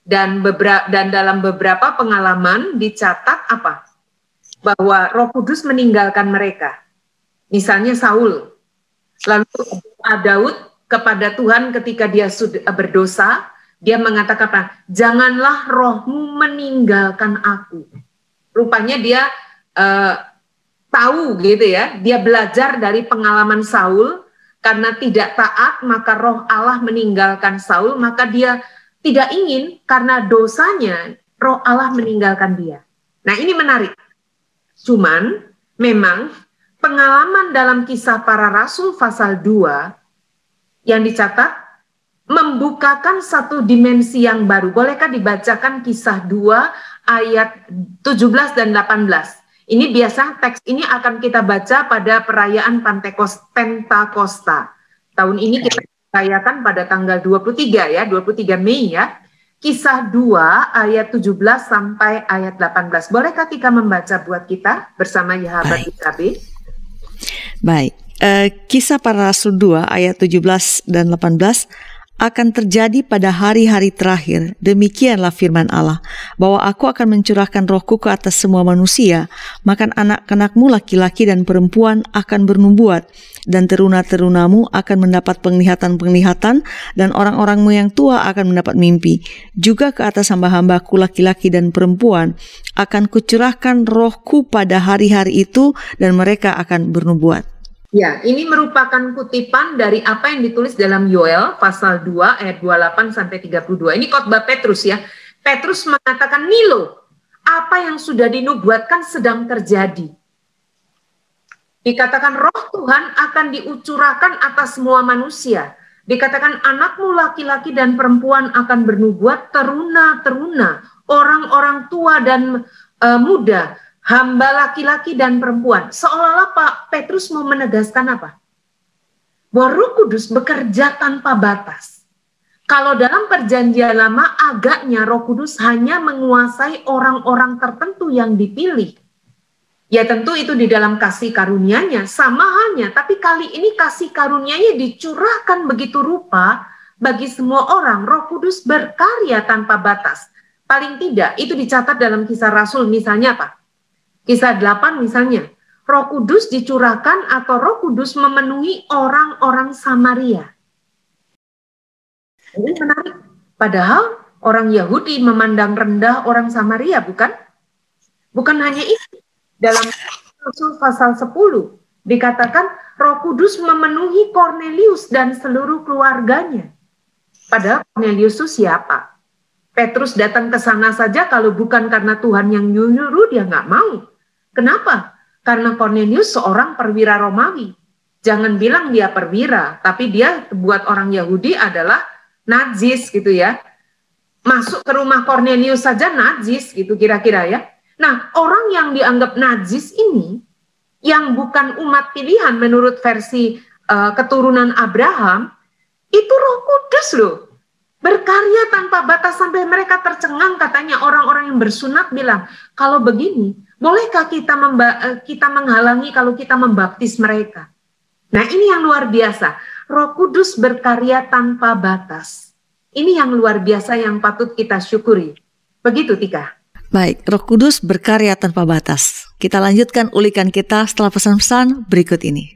Dan beberapa dan dalam beberapa pengalaman dicatat apa? Bahwa Roh Kudus meninggalkan mereka. Misalnya Saul, lalu Daud kepada Tuhan ketika dia sudah berdosa, dia mengatakan? Janganlah rohmu meninggalkan aku. Rupanya dia uh, tahu gitu ya, dia belajar dari pengalaman Saul karena tidak taat maka roh Allah meninggalkan Saul, maka dia tidak ingin karena dosanya roh Allah meninggalkan dia. Nah, ini menarik. Cuman memang pengalaman dalam kisah para rasul pasal 2 yang dicatat membukakan satu dimensi yang baru. Bolehkah dibacakan kisah 2 ayat 17 dan 18? Ini biasa teks ini akan kita baca pada perayaan Pentakosta. Tahun ini kita rayakan pada tanggal 23 ya, 23 Mei ya. Kisah 2 ayat 17 sampai ayat 18. Bolehkah Tika membaca buat kita bersama Yahabat IKB? Baik. Uh, kisah para Rasul 2 ayat 17 dan 18 akan terjadi pada hari-hari terakhir. Demikianlah firman Allah, bahwa aku akan mencurahkan rohku ke atas semua manusia, maka anak-anakmu laki-laki dan perempuan akan bernubuat, dan teruna-terunamu akan mendapat penglihatan-penglihatan, dan orang-orangmu yang tua akan mendapat mimpi. Juga ke atas hamba-hambaku laki-laki dan perempuan akan kucurahkan rohku pada hari-hari itu, dan mereka akan bernubuat. Ya, ini merupakan kutipan dari apa yang ditulis dalam Yoel pasal 2 ayat 28 sampai 32. Ini khotbah Petrus ya. Petrus mengatakan Nilo, apa yang sudah dinubuatkan sedang terjadi. Dikatakan roh Tuhan akan diucurakan atas semua manusia. Dikatakan anakmu laki-laki dan perempuan akan bernubuat teruna-teruna, orang-orang tua dan uh, muda hamba laki-laki dan perempuan. Seolah-olah Pak Petrus mau menegaskan apa? Bahwa Roh Kudus bekerja tanpa batas. Kalau dalam perjanjian lama agaknya Roh Kudus hanya menguasai orang-orang tertentu yang dipilih. Ya tentu itu di dalam kasih karunia-Nya sama halnya, tapi kali ini kasih karunia-Nya dicurahkan begitu rupa bagi semua orang. Roh Kudus berkarya tanpa batas. Paling tidak itu dicatat dalam kisah Rasul misalnya apa? Kisah 8 misalnya, Roh Kudus dicurahkan atau Roh Kudus memenuhi orang-orang Samaria. Ini menarik. Padahal orang Yahudi memandang rendah orang Samaria, bukan? Bukan hanya itu. Dalam pasal 10 dikatakan Roh Kudus memenuhi Cornelius dan seluruh keluarganya. Padahal Cornelius itu siapa? Petrus datang ke sana saja kalau bukan karena Tuhan yang nyuruh dia nggak mau. Kenapa? Karena Cornelius seorang perwira Romawi. Jangan bilang dia perwira, tapi dia buat orang Yahudi adalah najis gitu ya. Masuk ke rumah Cornelius saja najis gitu kira-kira ya. Nah, orang yang dianggap najis ini yang bukan umat pilihan menurut versi uh, keturunan Abraham itu Roh Kudus loh. Berkarya tanpa batas sampai mereka tercengang katanya orang-orang yang bersunat bilang, kalau begini Bolehkah kita eh, kita menghalangi kalau kita membaptis mereka? Nah, ini yang luar biasa. Roh Kudus berkarya tanpa batas. Ini yang luar biasa yang patut kita syukuri. Begitu, Tika. Baik, Roh Kudus berkarya tanpa batas. Kita lanjutkan ulikan kita setelah pesan-pesan berikut ini.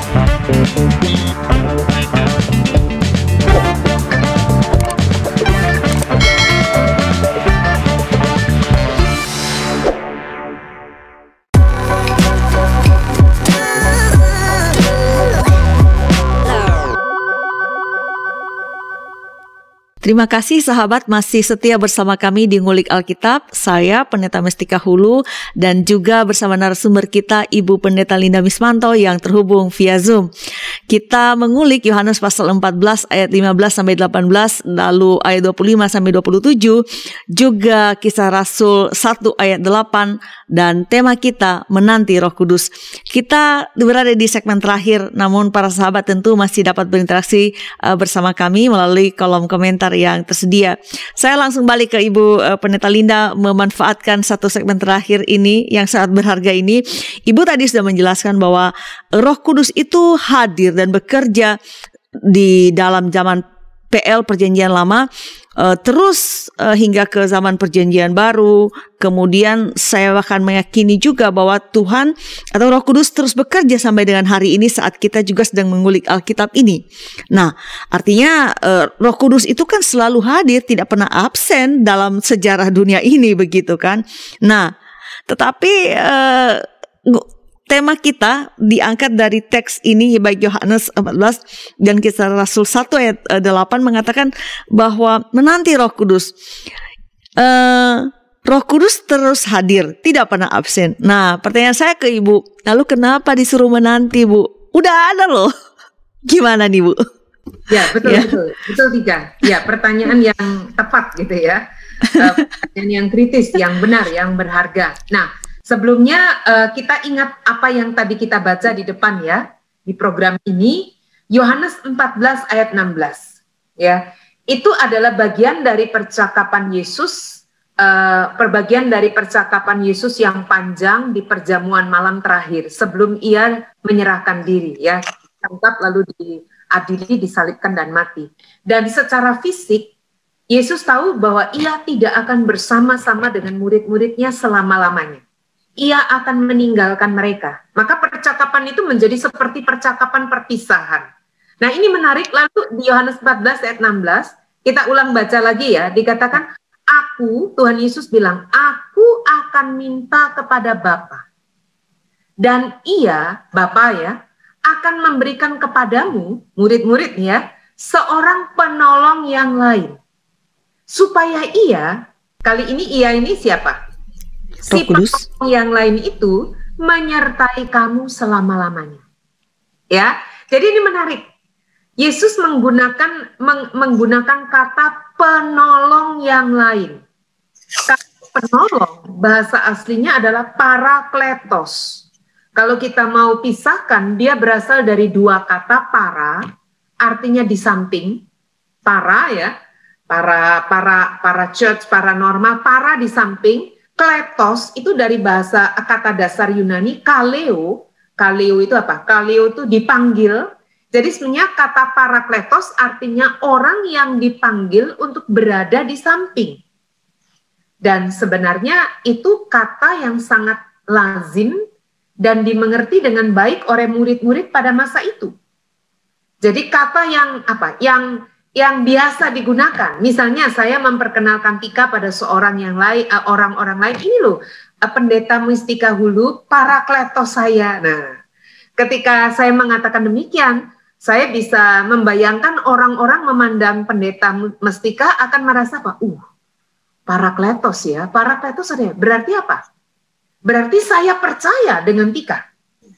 Thank you. Terima kasih sahabat masih setia bersama kami di Ngulik Alkitab. Saya Pendeta Mestika Hulu dan juga bersama narasumber kita Ibu Pendeta Linda Mismanto yang terhubung via Zoom. Kita mengulik Yohanes pasal 14 ayat 15 sampai 18 lalu ayat 25 sampai 27 juga kisah Rasul 1 ayat 8 dan tema kita menanti Roh Kudus. Kita berada di segmen terakhir namun para sahabat tentu masih dapat berinteraksi uh, bersama kami melalui kolom komentar yang tersedia. Saya langsung balik ke Ibu uh, Pendeta Linda memanfaatkan satu segmen terakhir ini yang sangat berharga ini. Ibu tadi sudah menjelaskan bahwa Roh Kudus itu hadir dan bekerja di dalam zaman PL Perjanjian Lama uh, terus uh, hingga ke zaman perjanjian baru. Kemudian saya akan meyakini juga bahwa Tuhan atau Roh Kudus terus bekerja sampai dengan hari ini saat kita juga sedang mengulik Alkitab ini. Nah, artinya uh, Roh Kudus itu kan selalu hadir, tidak pernah absen dalam sejarah dunia ini begitu kan. Nah, tetapi uh, tema kita diangkat dari teks ini baik Yohanes 14 dan kisah Rasul 1 ayat 8 eh, mengatakan bahwa menanti Roh Kudus. Uh, Roh Kudus terus hadir, tidak pernah absen. Nah, pertanyaan saya ke Ibu, lalu kenapa disuruh menanti, Bu? Udah ada loh. Gimana nih, Bu? Ya, betul ya. betul. Betul Tiga. Ya, pertanyaan yang tepat gitu ya. Uh, pertanyaan yang kritis, yang benar, yang berharga. Nah, Sebelumnya uh, kita ingat apa yang tadi kita baca di depan ya di program ini Yohanes 14 ayat 16 ya. Itu adalah bagian dari percakapan Yesus uh, perbagian dari percakapan Yesus yang panjang di perjamuan malam terakhir sebelum ia menyerahkan diri ya. Tangkap lalu diadili, disalibkan dan mati. Dan secara fisik Yesus tahu bahwa ia tidak akan bersama-sama dengan murid-muridnya selama-lamanya ia akan meninggalkan mereka. Maka percakapan itu menjadi seperti percakapan perpisahan. Nah ini menarik, lalu di Yohanes 14 ayat 16, kita ulang baca lagi ya, dikatakan, Aku, Tuhan Yesus bilang, Aku akan minta kepada Bapa. Dan ia, Bapa ya, akan memberikan kepadamu, murid-murid ya, seorang penolong yang lain. Supaya ia, kali ini ia ini siapa? Si Kudus. yang lain itu menyertai kamu selama-lamanya. Ya, jadi ini menarik. Yesus menggunakan meng, menggunakan kata penolong yang lain. Kata penolong bahasa aslinya adalah parakletos. Kalau kita mau pisahkan, dia berasal dari dua kata para, artinya di samping. Para ya, para para para church, para norma, para di samping kletos itu dari bahasa kata dasar Yunani kaleo. Kaleo itu apa? Kaleo itu dipanggil. Jadi sebenarnya kata parakletos artinya orang yang dipanggil untuk berada di samping. Dan sebenarnya itu kata yang sangat lazim dan dimengerti dengan baik oleh murid-murid pada masa itu. Jadi kata yang apa? Yang yang biasa digunakan. Misalnya saya memperkenalkan Tika pada seorang yang lain, uh, orang-orang lain ini loh, uh, pendeta Mistika Hulu, para kletos saya. Nah, ketika saya mengatakan demikian, saya bisa membayangkan orang-orang memandang pendeta Mistika akan merasa apa? Uh, para kletos ya, para kletos ada. Berarti apa? Berarti saya percaya dengan Tika.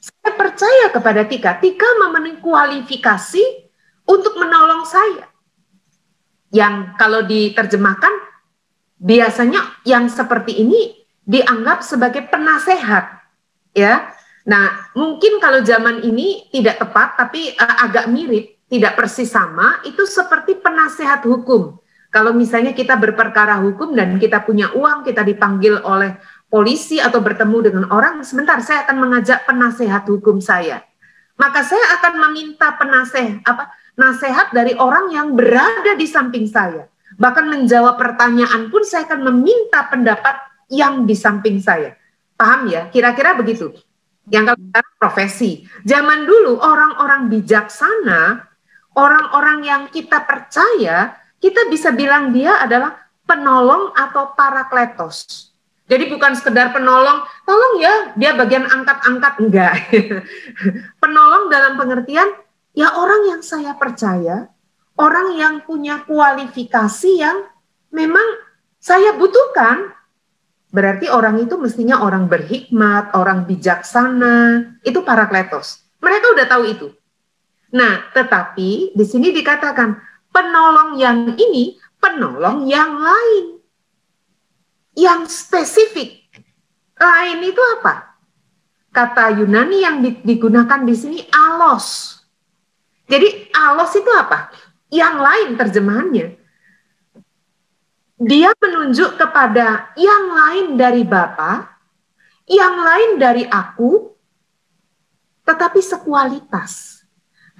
Saya percaya kepada Tika. Tika memenuhi kualifikasi untuk menolong saya yang kalau diterjemahkan biasanya yang seperti ini dianggap sebagai penasehat ya. Nah mungkin kalau zaman ini tidak tepat tapi uh, agak mirip tidak persis sama itu seperti penasehat hukum. Kalau misalnya kita berperkara hukum dan kita punya uang kita dipanggil oleh polisi atau bertemu dengan orang sebentar saya akan mengajak penasehat hukum saya. Maka saya akan meminta penasehat apa nasihat dari orang yang berada di samping saya. Bahkan menjawab pertanyaan pun saya akan meminta pendapat yang di samping saya. Paham ya? Kira-kira begitu. Yang kalau profesi. Zaman dulu orang-orang bijaksana, orang-orang yang kita percaya, kita bisa bilang dia adalah penolong atau parakletos. Jadi bukan sekedar penolong, tolong ya dia bagian angkat-angkat enggak. penolong dalam pengertian ya orang yang saya percaya, orang yang punya kualifikasi yang memang saya butuhkan. Berarti orang itu mestinya orang berhikmat, orang bijaksana, itu para kletos. Mereka udah tahu itu. Nah, tetapi di sini dikatakan penolong yang ini penolong yang lain. Yang spesifik. Lain itu apa? Kata Yunani yang digunakan di sini alos jadi alos itu apa? Yang lain terjemahannya. Dia menunjuk kepada yang lain dari Bapa, yang lain dari aku, tetapi sekualitas.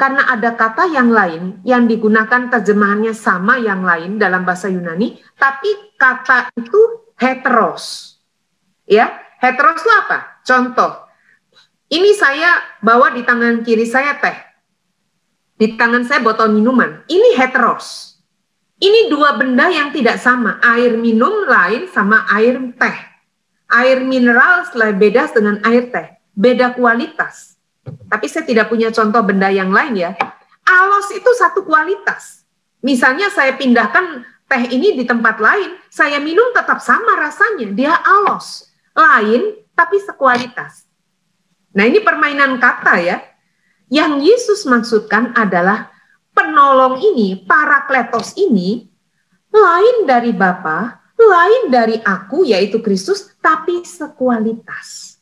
karena ada kata yang lain yang digunakan terjemahannya sama yang lain dalam bahasa Yunani, tapi kata itu heteros. Ya, heteros itu apa? Contoh, ini saya bawa di tangan kiri saya teh, di tangan saya botol minuman. Ini heteros. Ini dua benda yang tidak sama. Air minum lain sama air teh. Air mineral selain beda dengan air teh. Beda kualitas tapi saya tidak punya contoh benda yang lain ya. Alos itu satu kualitas. Misalnya saya pindahkan teh ini di tempat lain, saya minum tetap sama rasanya. Dia alos. Lain tapi sekualitas. Nah ini permainan kata ya. Yang Yesus maksudkan adalah penolong ini, para kletos ini, lain dari Bapa, lain dari aku yaitu Kristus, tapi sekualitas.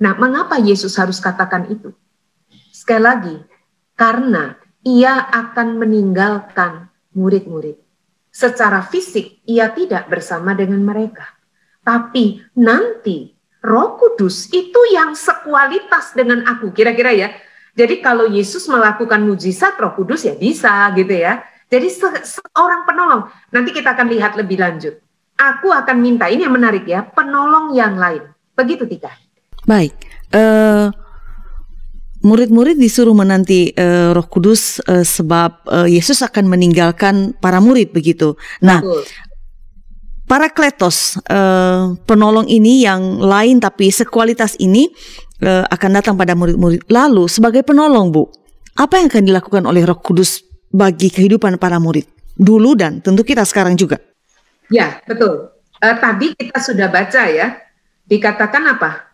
Nah, mengapa Yesus harus katakan itu? Sekali lagi, karena ia akan meninggalkan murid-murid. Secara fisik, ia tidak bersama dengan mereka. Tapi nanti roh kudus itu yang sekualitas dengan aku. Kira-kira ya. Jadi kalau Yesus melakukan mujizat roh kudus ya bisa gitu ya. Jadi seorang penolong. Nanti kita akan lihat lebih lanjut. Aku akan minta, ini yang menarik ya, penolong yang lain. Begitu Tika. Baik, uh, murid-murid disuruh menanti uh, Roh Kudus uh, sebab uh, Yesus akan meninggalkan para murid begitu. Nah, Betul. para kletos uh, penolong ini yang lain tapi sekualitas ini uh, akan datang pada murid-murid. Lalu sebagai penolong, Bu, apa yang akan dilakukan oleh Roh Kudus bagi kehidupan para murid dulu dan tentu kita sekarang juga? Ya, betul. Uh, tadi kita sudah baca ya, dikatakan apa?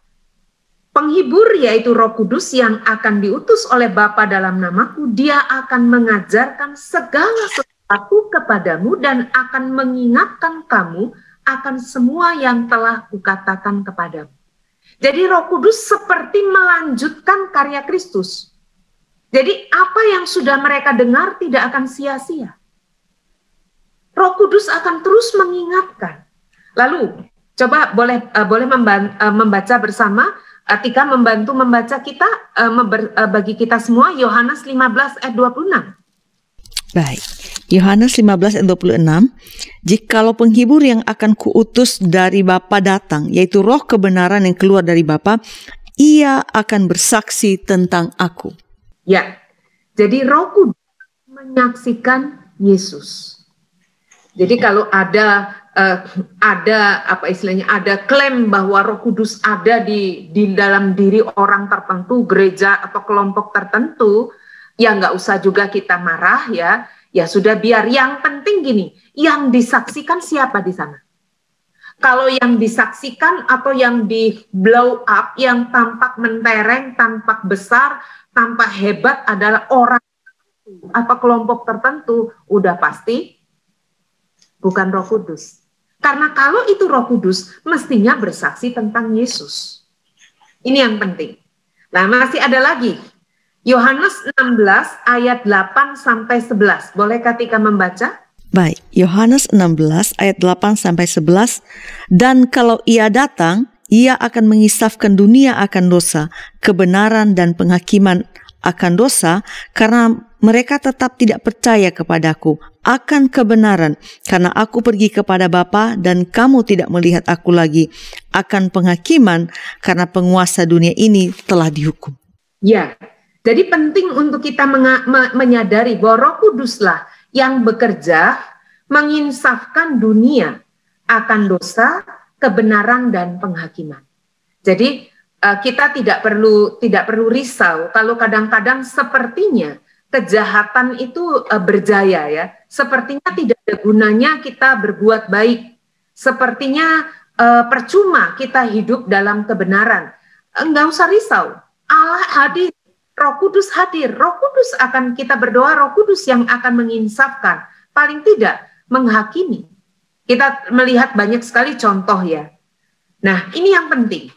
Penghibur yaitu Roh Kudus yang akan diutus oleh Bapa dalam namaku, dia akan mengajarkan segala sesuatu kepadamu dan akan mengingatkan kamu akan semua yang telah kukatakan kepadamu. Jadi Roh Kudus seperti melanjutkan karya Kristus. Jadi apa yang sudah mereka dengar tidak akan sia-sia. Roh Kudus akan terus mengingatkan. Lalu coba boleh uh, boleh uh, membaca bersama Atika membantu membaca kita uh, bagi kita semua Yohanes 15 ayat 26. Baik. Yohanes 15 ayat 26. Jikalau penghibur yang akan kuutus dari Bapa datang, yaitu roh kebenaran yang keluar dari Bapa, ia akan bersaksi tentang aku. Ya. Jadi roh kudus menyaksikan Yesus. Jadi kalau ada uh, ada apa istilahnya ada klaim bahwa Roh Kudus ada di di dalam diri orang tertentu, gereja atau kelompok tertentu, ya nggak usah juga kita marah ya. Ya sudah biar yang penting gini, yang disaksikan siapa di sana? Kalau yang disaksikan atau yang di blow up, yang tampak mentereng, tampak besar, tampak hebat adalah orang apa kelompok tertentu, udah pasti bukan Roh Kudus. Karena kalau itu Roh Kudus, mestinya bersaksi tentang Yesus. Ini yang penting. Nah, masih ada lagi. Yohanes 16 ayat 8 sampai 11. Boleh Katika membaca? Baik, Yohanes 16 ayat 8 sampai 11. Dan kalau ia datang, ia akan mengisafkan dunia akan dosa, kebenaran dan penghakiman akan dosa karena mereka tetap tidak percaya kepadaku akan kebenaran karena aku pergi kepada Bapa dan kamu tidak melihat aku lagi akan penghakiman karena penguasa dunia ini telah dihukum. Ya. Jadi penting untuk kita menyadari bahwa Roh Kuduslah yang bekerja menginsafkan dunia akan dosa, kebenaran dan penghakiman. Jadi eh, kita tidak perlu tidak perlu risau kalau kadang-kadang sepertinya kejahatan itu uh, berjaya ya. Sepertinya tidak ada gunanya kita berbuat baik. Sepertinya uh, percuma kita hidup dalam kebenaran. Enggak usah risau. Allah hadir, Roh Kudus hadir. Roh Kudus akan kita berdoa, Roh Kudus yang akan menginsafkan, paling tidak menghakimi. Kita melihat banyak sekali contoh ya. Nah, ini yang penting.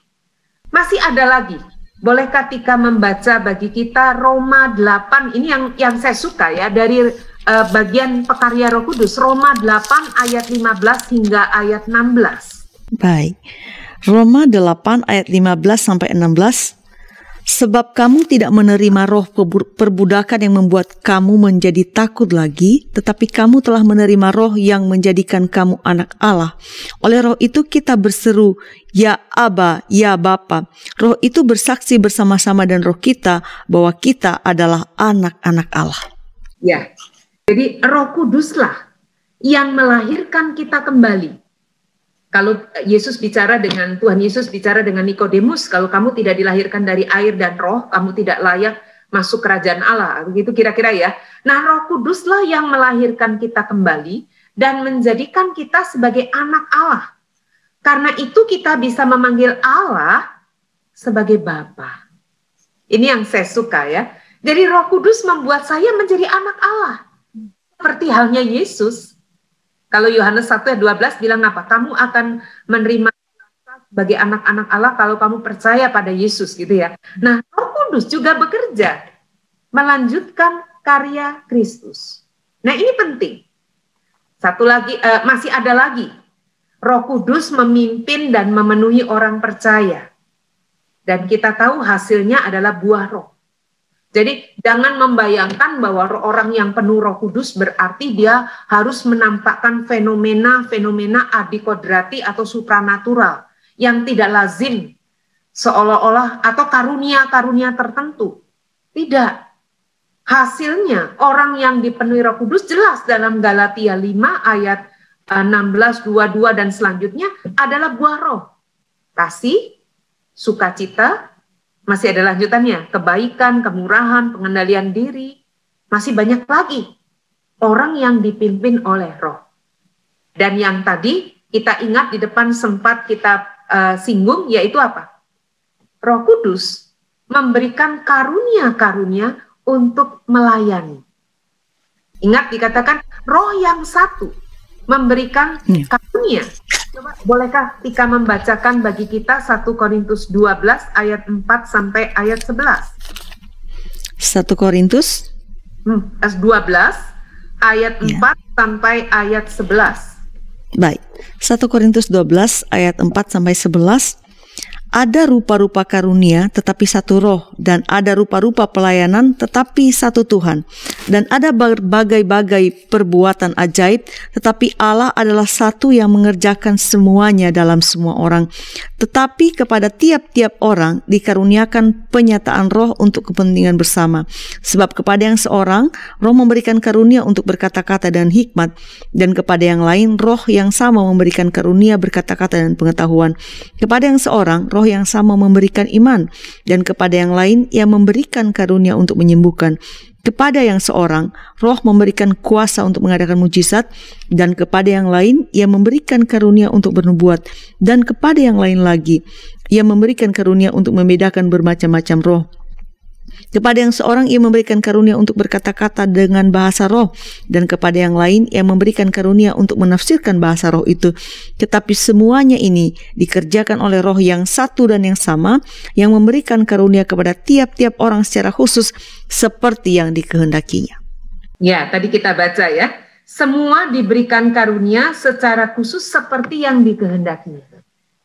Masih ada lagi Bolehkah Tika membaca bagi kita Roma 8 ini yang yang saya suka ya dari uh, bagian pekarya Roh Kudus Roma 8 ayat 15 hingga ayat 16. Baik. Roma 8 ayat 15 sampai 16 Sebab kamu tidak menerima roh perbudakan yang membuat kamu menjadi takut lagi, tetapi kamu telah menerima roh yang menjadikan kamu anak Allah. Oleh roh itu kita berseru, Ya Aba, Ya Bapa. Roh itu bersaksi bersama-sama dan roh kita bahwa kita adalah anak-anak Allah. Ya, jadi roh kuduslah yang melahirkan kita kembali kalau Yesus bicara dengan Tuhan Yesus bicara dengan Nikodemus, kalau kamu tidak dilahirkan dari air dan roh, kamu tidak layak masuk kerajaan Allah. Begitu kira-kira ya. Nah, Roh Kuduslah yang melahirkan kita kembali dan menjadikan kita sebagai anak Allah. Karena itu kita bisa memanggil Allah sebagai Bapa. Ini yang saya suka ya. Jadi Roh Kudus membuat saya menjadi anak Allah. Seperti halnya Yesus kalau Yohanes 1 ayat 12 bilang apa? Kamu akan menerima sebagai anak-anak Allah kalau kamu percaya pada Yesus gitu ya. Nah, Roh Kudus juga bekerja melanjutkan karya Kristus. Nah, ini penting. Satu lagi uh, masih ada lagi. Roh Kudus memimpin dan memenuhi orang percaya. Dan kita tahu hasilnya adalah buah roh. Jadi jangan membayangkan bahwa orang yang penuh Roh Kudus berarti dia harus menampakkan fenomena-fenomena adikodrati atau supranatural yang tidak lazim seolah-olah atau karunia-karunia tertentu. Tidak. Hasilnya orang yang dipenuhi Roh Kudus jelas dalam Galatia 5 ayat 16, eh, 22 dan selanjutnya adalah buah roh. Kasih, sukacita, masih ada lanjutannya, kebaikan, kemurahan, pengendalian diri. Masih banyak lagi orang yang dipimpin oleh roh. Dan yang tadi kita ingat di depan sempat kita uh, singgung, yaitu apa? Roh Kudus memberikan karunia-karunia untuk melayani. Ingat dikatakan roh yang satu memberikan iya. karunia Coba bolehkah Tika membacakan bagi kita 1 Korintus 12 ayat 4 sampai ayat 11? 1 Korintus hmm, 12 ayat ya. 4 sampai ayat 11. Baik. 1 Korintus 12 ayat 4 sampai 11 ada rupa-rupa karunia tetapi satu roh dan ada rupa-rupa pelayanan tetapi satu Tuhan. Dan ada berbagai-bagai perbuatan ajaib tetapi Allah adalah satu yang mengerjakan semuanya dalam semua orang tetapi kepada tiap-tiap orang dikaruniakan penyataan roh untuk kepentingan bersama. Sebab kepada yang seorang roh memberikan karunia untuk berkata-kata dan hikmat. Dan kepada yang lain roh yang sama memberikan karunia berkata-kata dan pengetahuan. Kepada yang seorang roh yang sama memberikan iman, dan kepada yang lain ia memberikan karunia untuk menyembuhkan. Kepada yang seorang, roh memberikan kuasa untuk mengadakan mujizat, dan kepada yang lain ia memberikan karunia untuk bernubuat, dan kepada yang lain lagi ia memberikan karunia untuk membedakan bermacam-macam roh kepada yang seorang ia memberikan karunia untuk berkata-kata dengan bahasa roh dan kepada yang lain ia memberikan karunia untuk menafsirkan bahasa roh itu. Tetapi semuanya ini dikerjakan oleh roh yang satu dan yang sama yang memberikan karunia kepada tiap-tiap orang secara khusus seperti yang dikehendakinya. Ya, tadi kita baca ya. Semua diberikan karunia secara khusus seperti yang dikehendakinya.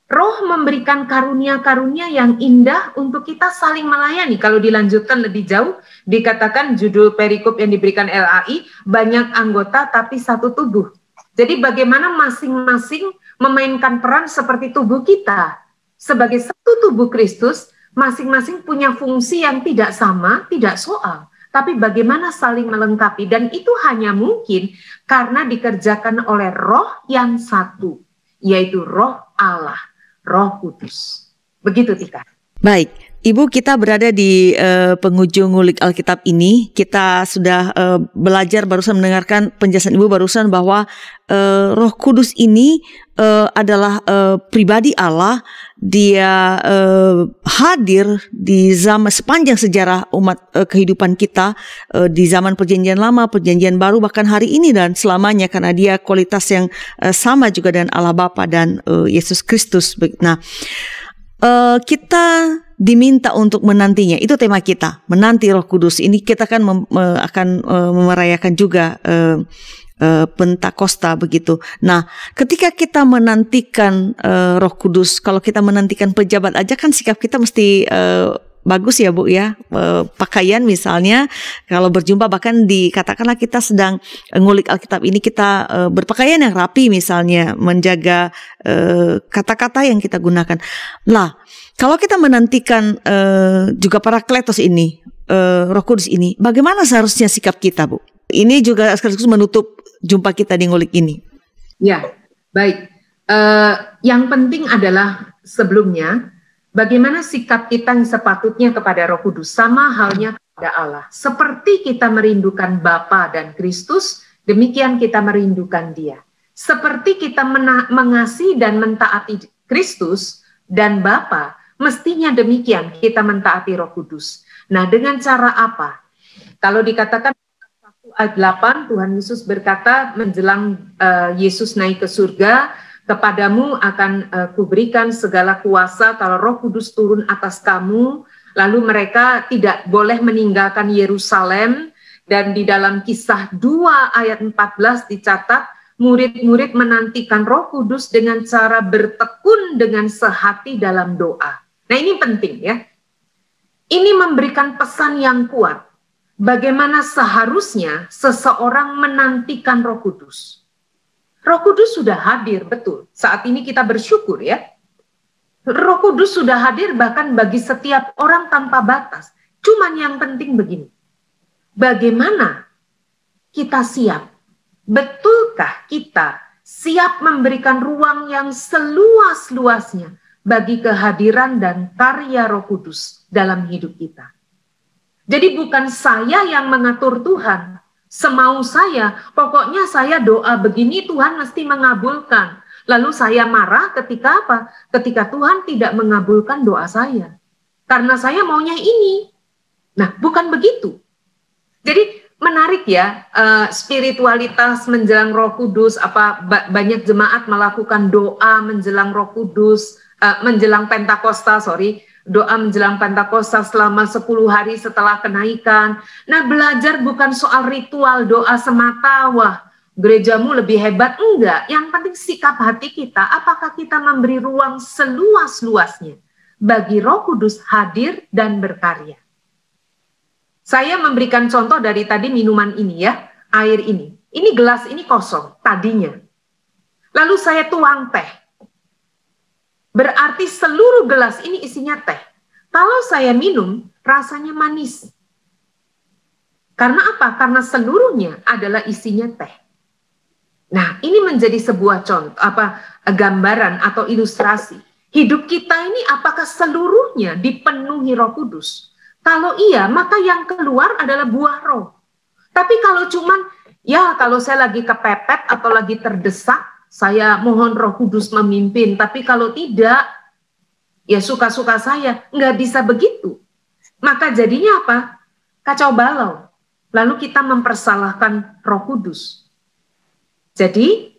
Roh memberikan karunia-karunia yang indah untuk kita saling melayani. Kalau dilanjutkan lebih jauh, dikatakan judul perikop yang diberikan LAI, banyak anggota tapi satu tubuh. Jadi bagaimana masing-masing memainkan peran seperti tubuh kita. Sebagai satu tubuh Kristus, masing-masing punya fungsi yang tidak sama, tidak soal. Tapi bagaimana saling melengkapi. Dan itu hanya mungkin karena dikerjakan oleh roh yang satu, yaitu roh Allah. Roh Kudus. Begitu Tika. Baik, Ibu kita berada di uh, penghujung ngulik Alkitab ini. Kita sudah uh, belajar barusan mendengarkan penjelasan Ibu barusan bahwa uh, Roh Kudus ini uh, adalah uh, pribadi Allah. Dia uh, hadir di zaman sepanjang sejarah umat uh, kehidupan kita uh, di zaman Perjanjian Lama, Perjanjian Baru bahkan hari ini dan selamanya karena dia kualitas yang uh, sama juga dengan Allah Bapa dan uh, Yesus Kristus. Nah, uh, kita diminta untuk menantinya. Itu tema kita, menanti Roh Kudus. Ini kita kan mem, akan uh, merayakan juga uh, uh, Pentakosta begitu. Nah, ketika kita menantikan uh, Roh Kudus, kalau kita menantikan pejabat aja kan sikap kita mesti uh, bagus ya Bu ya uh, pakaian misalnya kalau berjumpa bahkan dikatakanlah kita sedang ngulik Alkitab ini kita uh, berpakaian yang rapi misalnya menjaga kata-kata uh, yang kita gunakan. Lah kalau kita menantikan uh, juga para kletos ini uh, Roh Kudus ini, bagaimana seharusnya sikap kita Bu? Ini juga sekaligus menutup jumpa kita di ngulik ini. Ya baik. Uh, yang penting adalah sebelumnya bagaimana sikap kita yang sepatutnya kepada Roh Kudus sama halnya kepada Allah. Seperti kita merindukan Bapa dan Kristus, demikian kita merindukan Dia. Seperti kita mengasihi dan mentaati Kristus dan Bapa, mestinya demikian kita mentaati Roh Kudus. Nah, dengan cara apa? Kalau dikatakan ayat 8 Tuhan Yesus berkata menjelang uh, Yesus naik ke surga, kepadamu akan uh, kuberikan segala kuasa kalau Roh Kudus turun atas kamu lalu mereka tidak boleh meninggalkan Yerusalem dan di dalam kisah 2 ayat 14 dicatat murid-murid menantikan Roh Kudus dengan cara bertekun dengan sehati dalam doa. Nah, ini penting ya. Ini memberikan pesan yang kuat bagaimana seharusnya seseorang menantikan Roh Kudus. Roh Kudus sudah hadir, betul. Saat ini kita bersyukur ya. Roh Kudus sudah hadir bahkan bagi setiap orang tanpa batas. Cuman yang penting begini. Bagaimana kita siap? Betulkah kita siap memberikan ruang yang seluas-luasnya bagi kehadiran dan karya Roh Kudus dalam hidup kita? Jadi bukan saya yang mengatur Tuhan, semau saya. Pokoknya saya doa begini Tuhan mesti mengabulkan. Lalu saya marah ketika apa? Ketika Tuhan tidak mengabulkan doa saya. Karena saya maunya ini. Nah, bukan begitu. Jadi menarik ya uh, spiritualitas menjelang Roh Kudus apa banyak jemaat melakukan doa menjelang Roh Kudus uh, menjelang Pentakosta sorry doa menjelang Pentakosta selama 10 hari setelah kenaikan. Nah, belajar bukan soal ritual doa semata, wah gerejamu lebih hebat, enggak. Yang penting sikap hati kita, apakah kita memberi ruang seluas-luasnya bagi roh kudus hadir dan berkarya. Saya memberikan contoh dari tadi minuman ini ya, air ini. Ini gelas ini kosong tadinya. Lalu saya tuang teh Berarti seluruh gelas ini isinya teh. Kalau saya minum, rasanya manis. Karena apa? Karena seluruhnya adalah isinya teh. Nah, ini menjadi sebuah contoh apa gambaran atau ilustrasi. Hidup kita ini apakah seluruhnya dipenuhi Roh Kudus? Kalau iya, maka yang keluar adalah buah roh. Tapi kalau cuman ya kalau saya lagi kepepet atau lagi terdesak, saya mohon roh kudus memimpin. Tapi kalau tidak, ya suka-suka saya. Nggak bisa begitu. Maka jadinya apa? Kacau balau. Lalu kita mempersalahkan roh kudus. Jadi,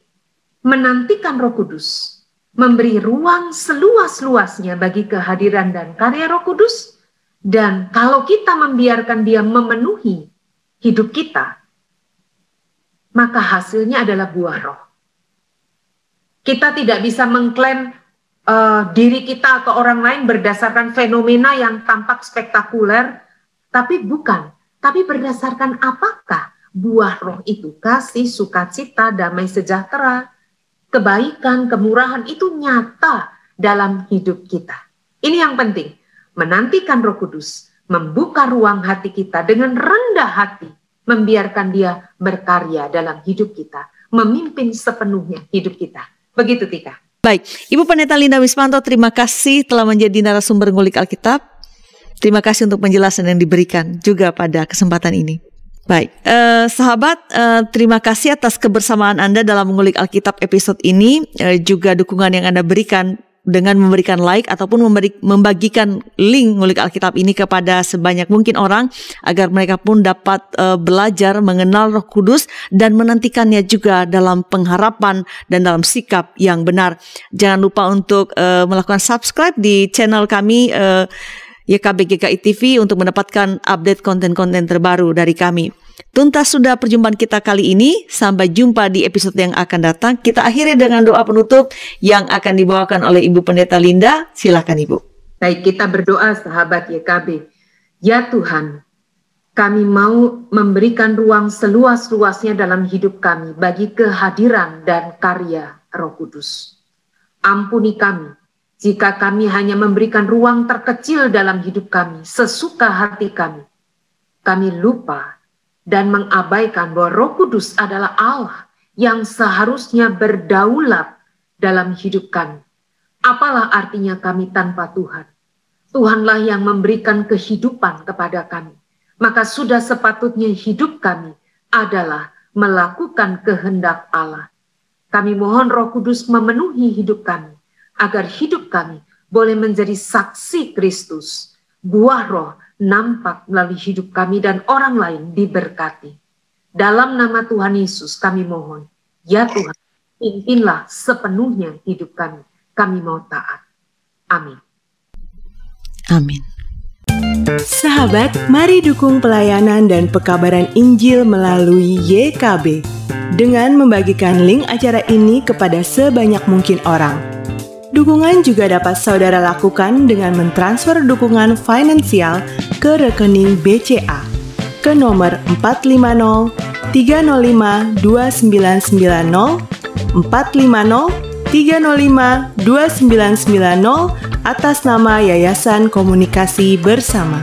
menantikan roh kudus, memberi ruang seluas-luasnya bagi kehadiran dan karya roh kudus, dan kalau kita membiarkan dia memenuhi hidup kita, maka hasilnya adalah buah roh. Kita tidak bisa mengklaim uh, diri kita atau orang lain berdasarkan fenomena yang tampak spektakuler, tapi bukan. Tapi berdasarkan apakah buah roh itu kasih, sukacita, damai sejahtera, kebaikan, kemurahan itu nyata dalam hidup kita. Ini yang penting, menantikan Roh Kudus, membuka ruang hati kita dengan rendah hati, membiarkan Dia berkarya dalam hidup kita, memimpin sepenuhnya hidup kita. Begitu Tika. Baik, Ibu Pendeta Linda Wismanto, terima kasih telah menjadi narasumber ngulik Alkitab. Terima kasih untuk penjelasan yang diberikan juga pada kesempatan ini. Baik, eh, sahabat, eh, terima kasih atas kebersamaan Anda dalam mengulik Alkitab episode ini, eh, juga dukungan yang Anda berikan dengan memberikan like ataupun memberi, membagikan link ngulik Alkitab ini kepada sebanyak mungkin orang agar mereka pun dapat uh, belajar mengenal Roh Kudus dan menantikannya juga dalam pengharapan dan dalam sikap yang benar. Jangan lupa untuk uh, melakukan subscribe di channel kami uh, YKB GKI TV untuk mendapatkan update konten-konten terbaru dari kami. Tuntas sudah perjumpaan kita kali ini. Sampai jumpa di episode yang akan datang. Kita akhiri dengan doa penutup yang akan dibawakan oleh Ibu Pendeta Linda. Silakan Ibu. Baik, kita berdoa sahabat YKB. Ya Tuhan, kami mau memberikan ruang seluas-luasnya dalam hidup kami bagi kehadiran dan karya Roh Kudus. Ampuni kami jika kami hanya memberikan ruang terkecil dalam hidup kami, sesuka hati kami. Kami lupa dan mengabaikan bahwa Roh Kudus adalah Allah yang seharusnya berdaulat dalam hidup kami. Apalah artinya kami tanpa Tuhan? Tuhanlah yang memberikan kehidupan kepada kami. Maka sudah sepatutnya hidup kami adalah melakukan kehendak Allah. Kami mohon Roh Kudus memenuhi hidup kami, agar hidup kami boleh menjadi saksi Kristus. Buah roh nampak melalui hidup kami dan orang lain diberkati. Dalam nama Tuhan Yesus kami mohon, ya Tuhan, pimpinlah sepenuhnya hidup kami. Kami mau taat. Amin. Amin. Sahabat, mari dukung pelayanan dan pekabaran Injil melalui YKB dengan membagikan link acara ini kepada sebanyak mungkin orang. Dukungan juga dapat saudara lakukan dengan mentransfer dukungan finansial ke rekening BCA ke nomor 450 305 2990 450 305 2990 atas nama Yayasan Komunikasi Bersama.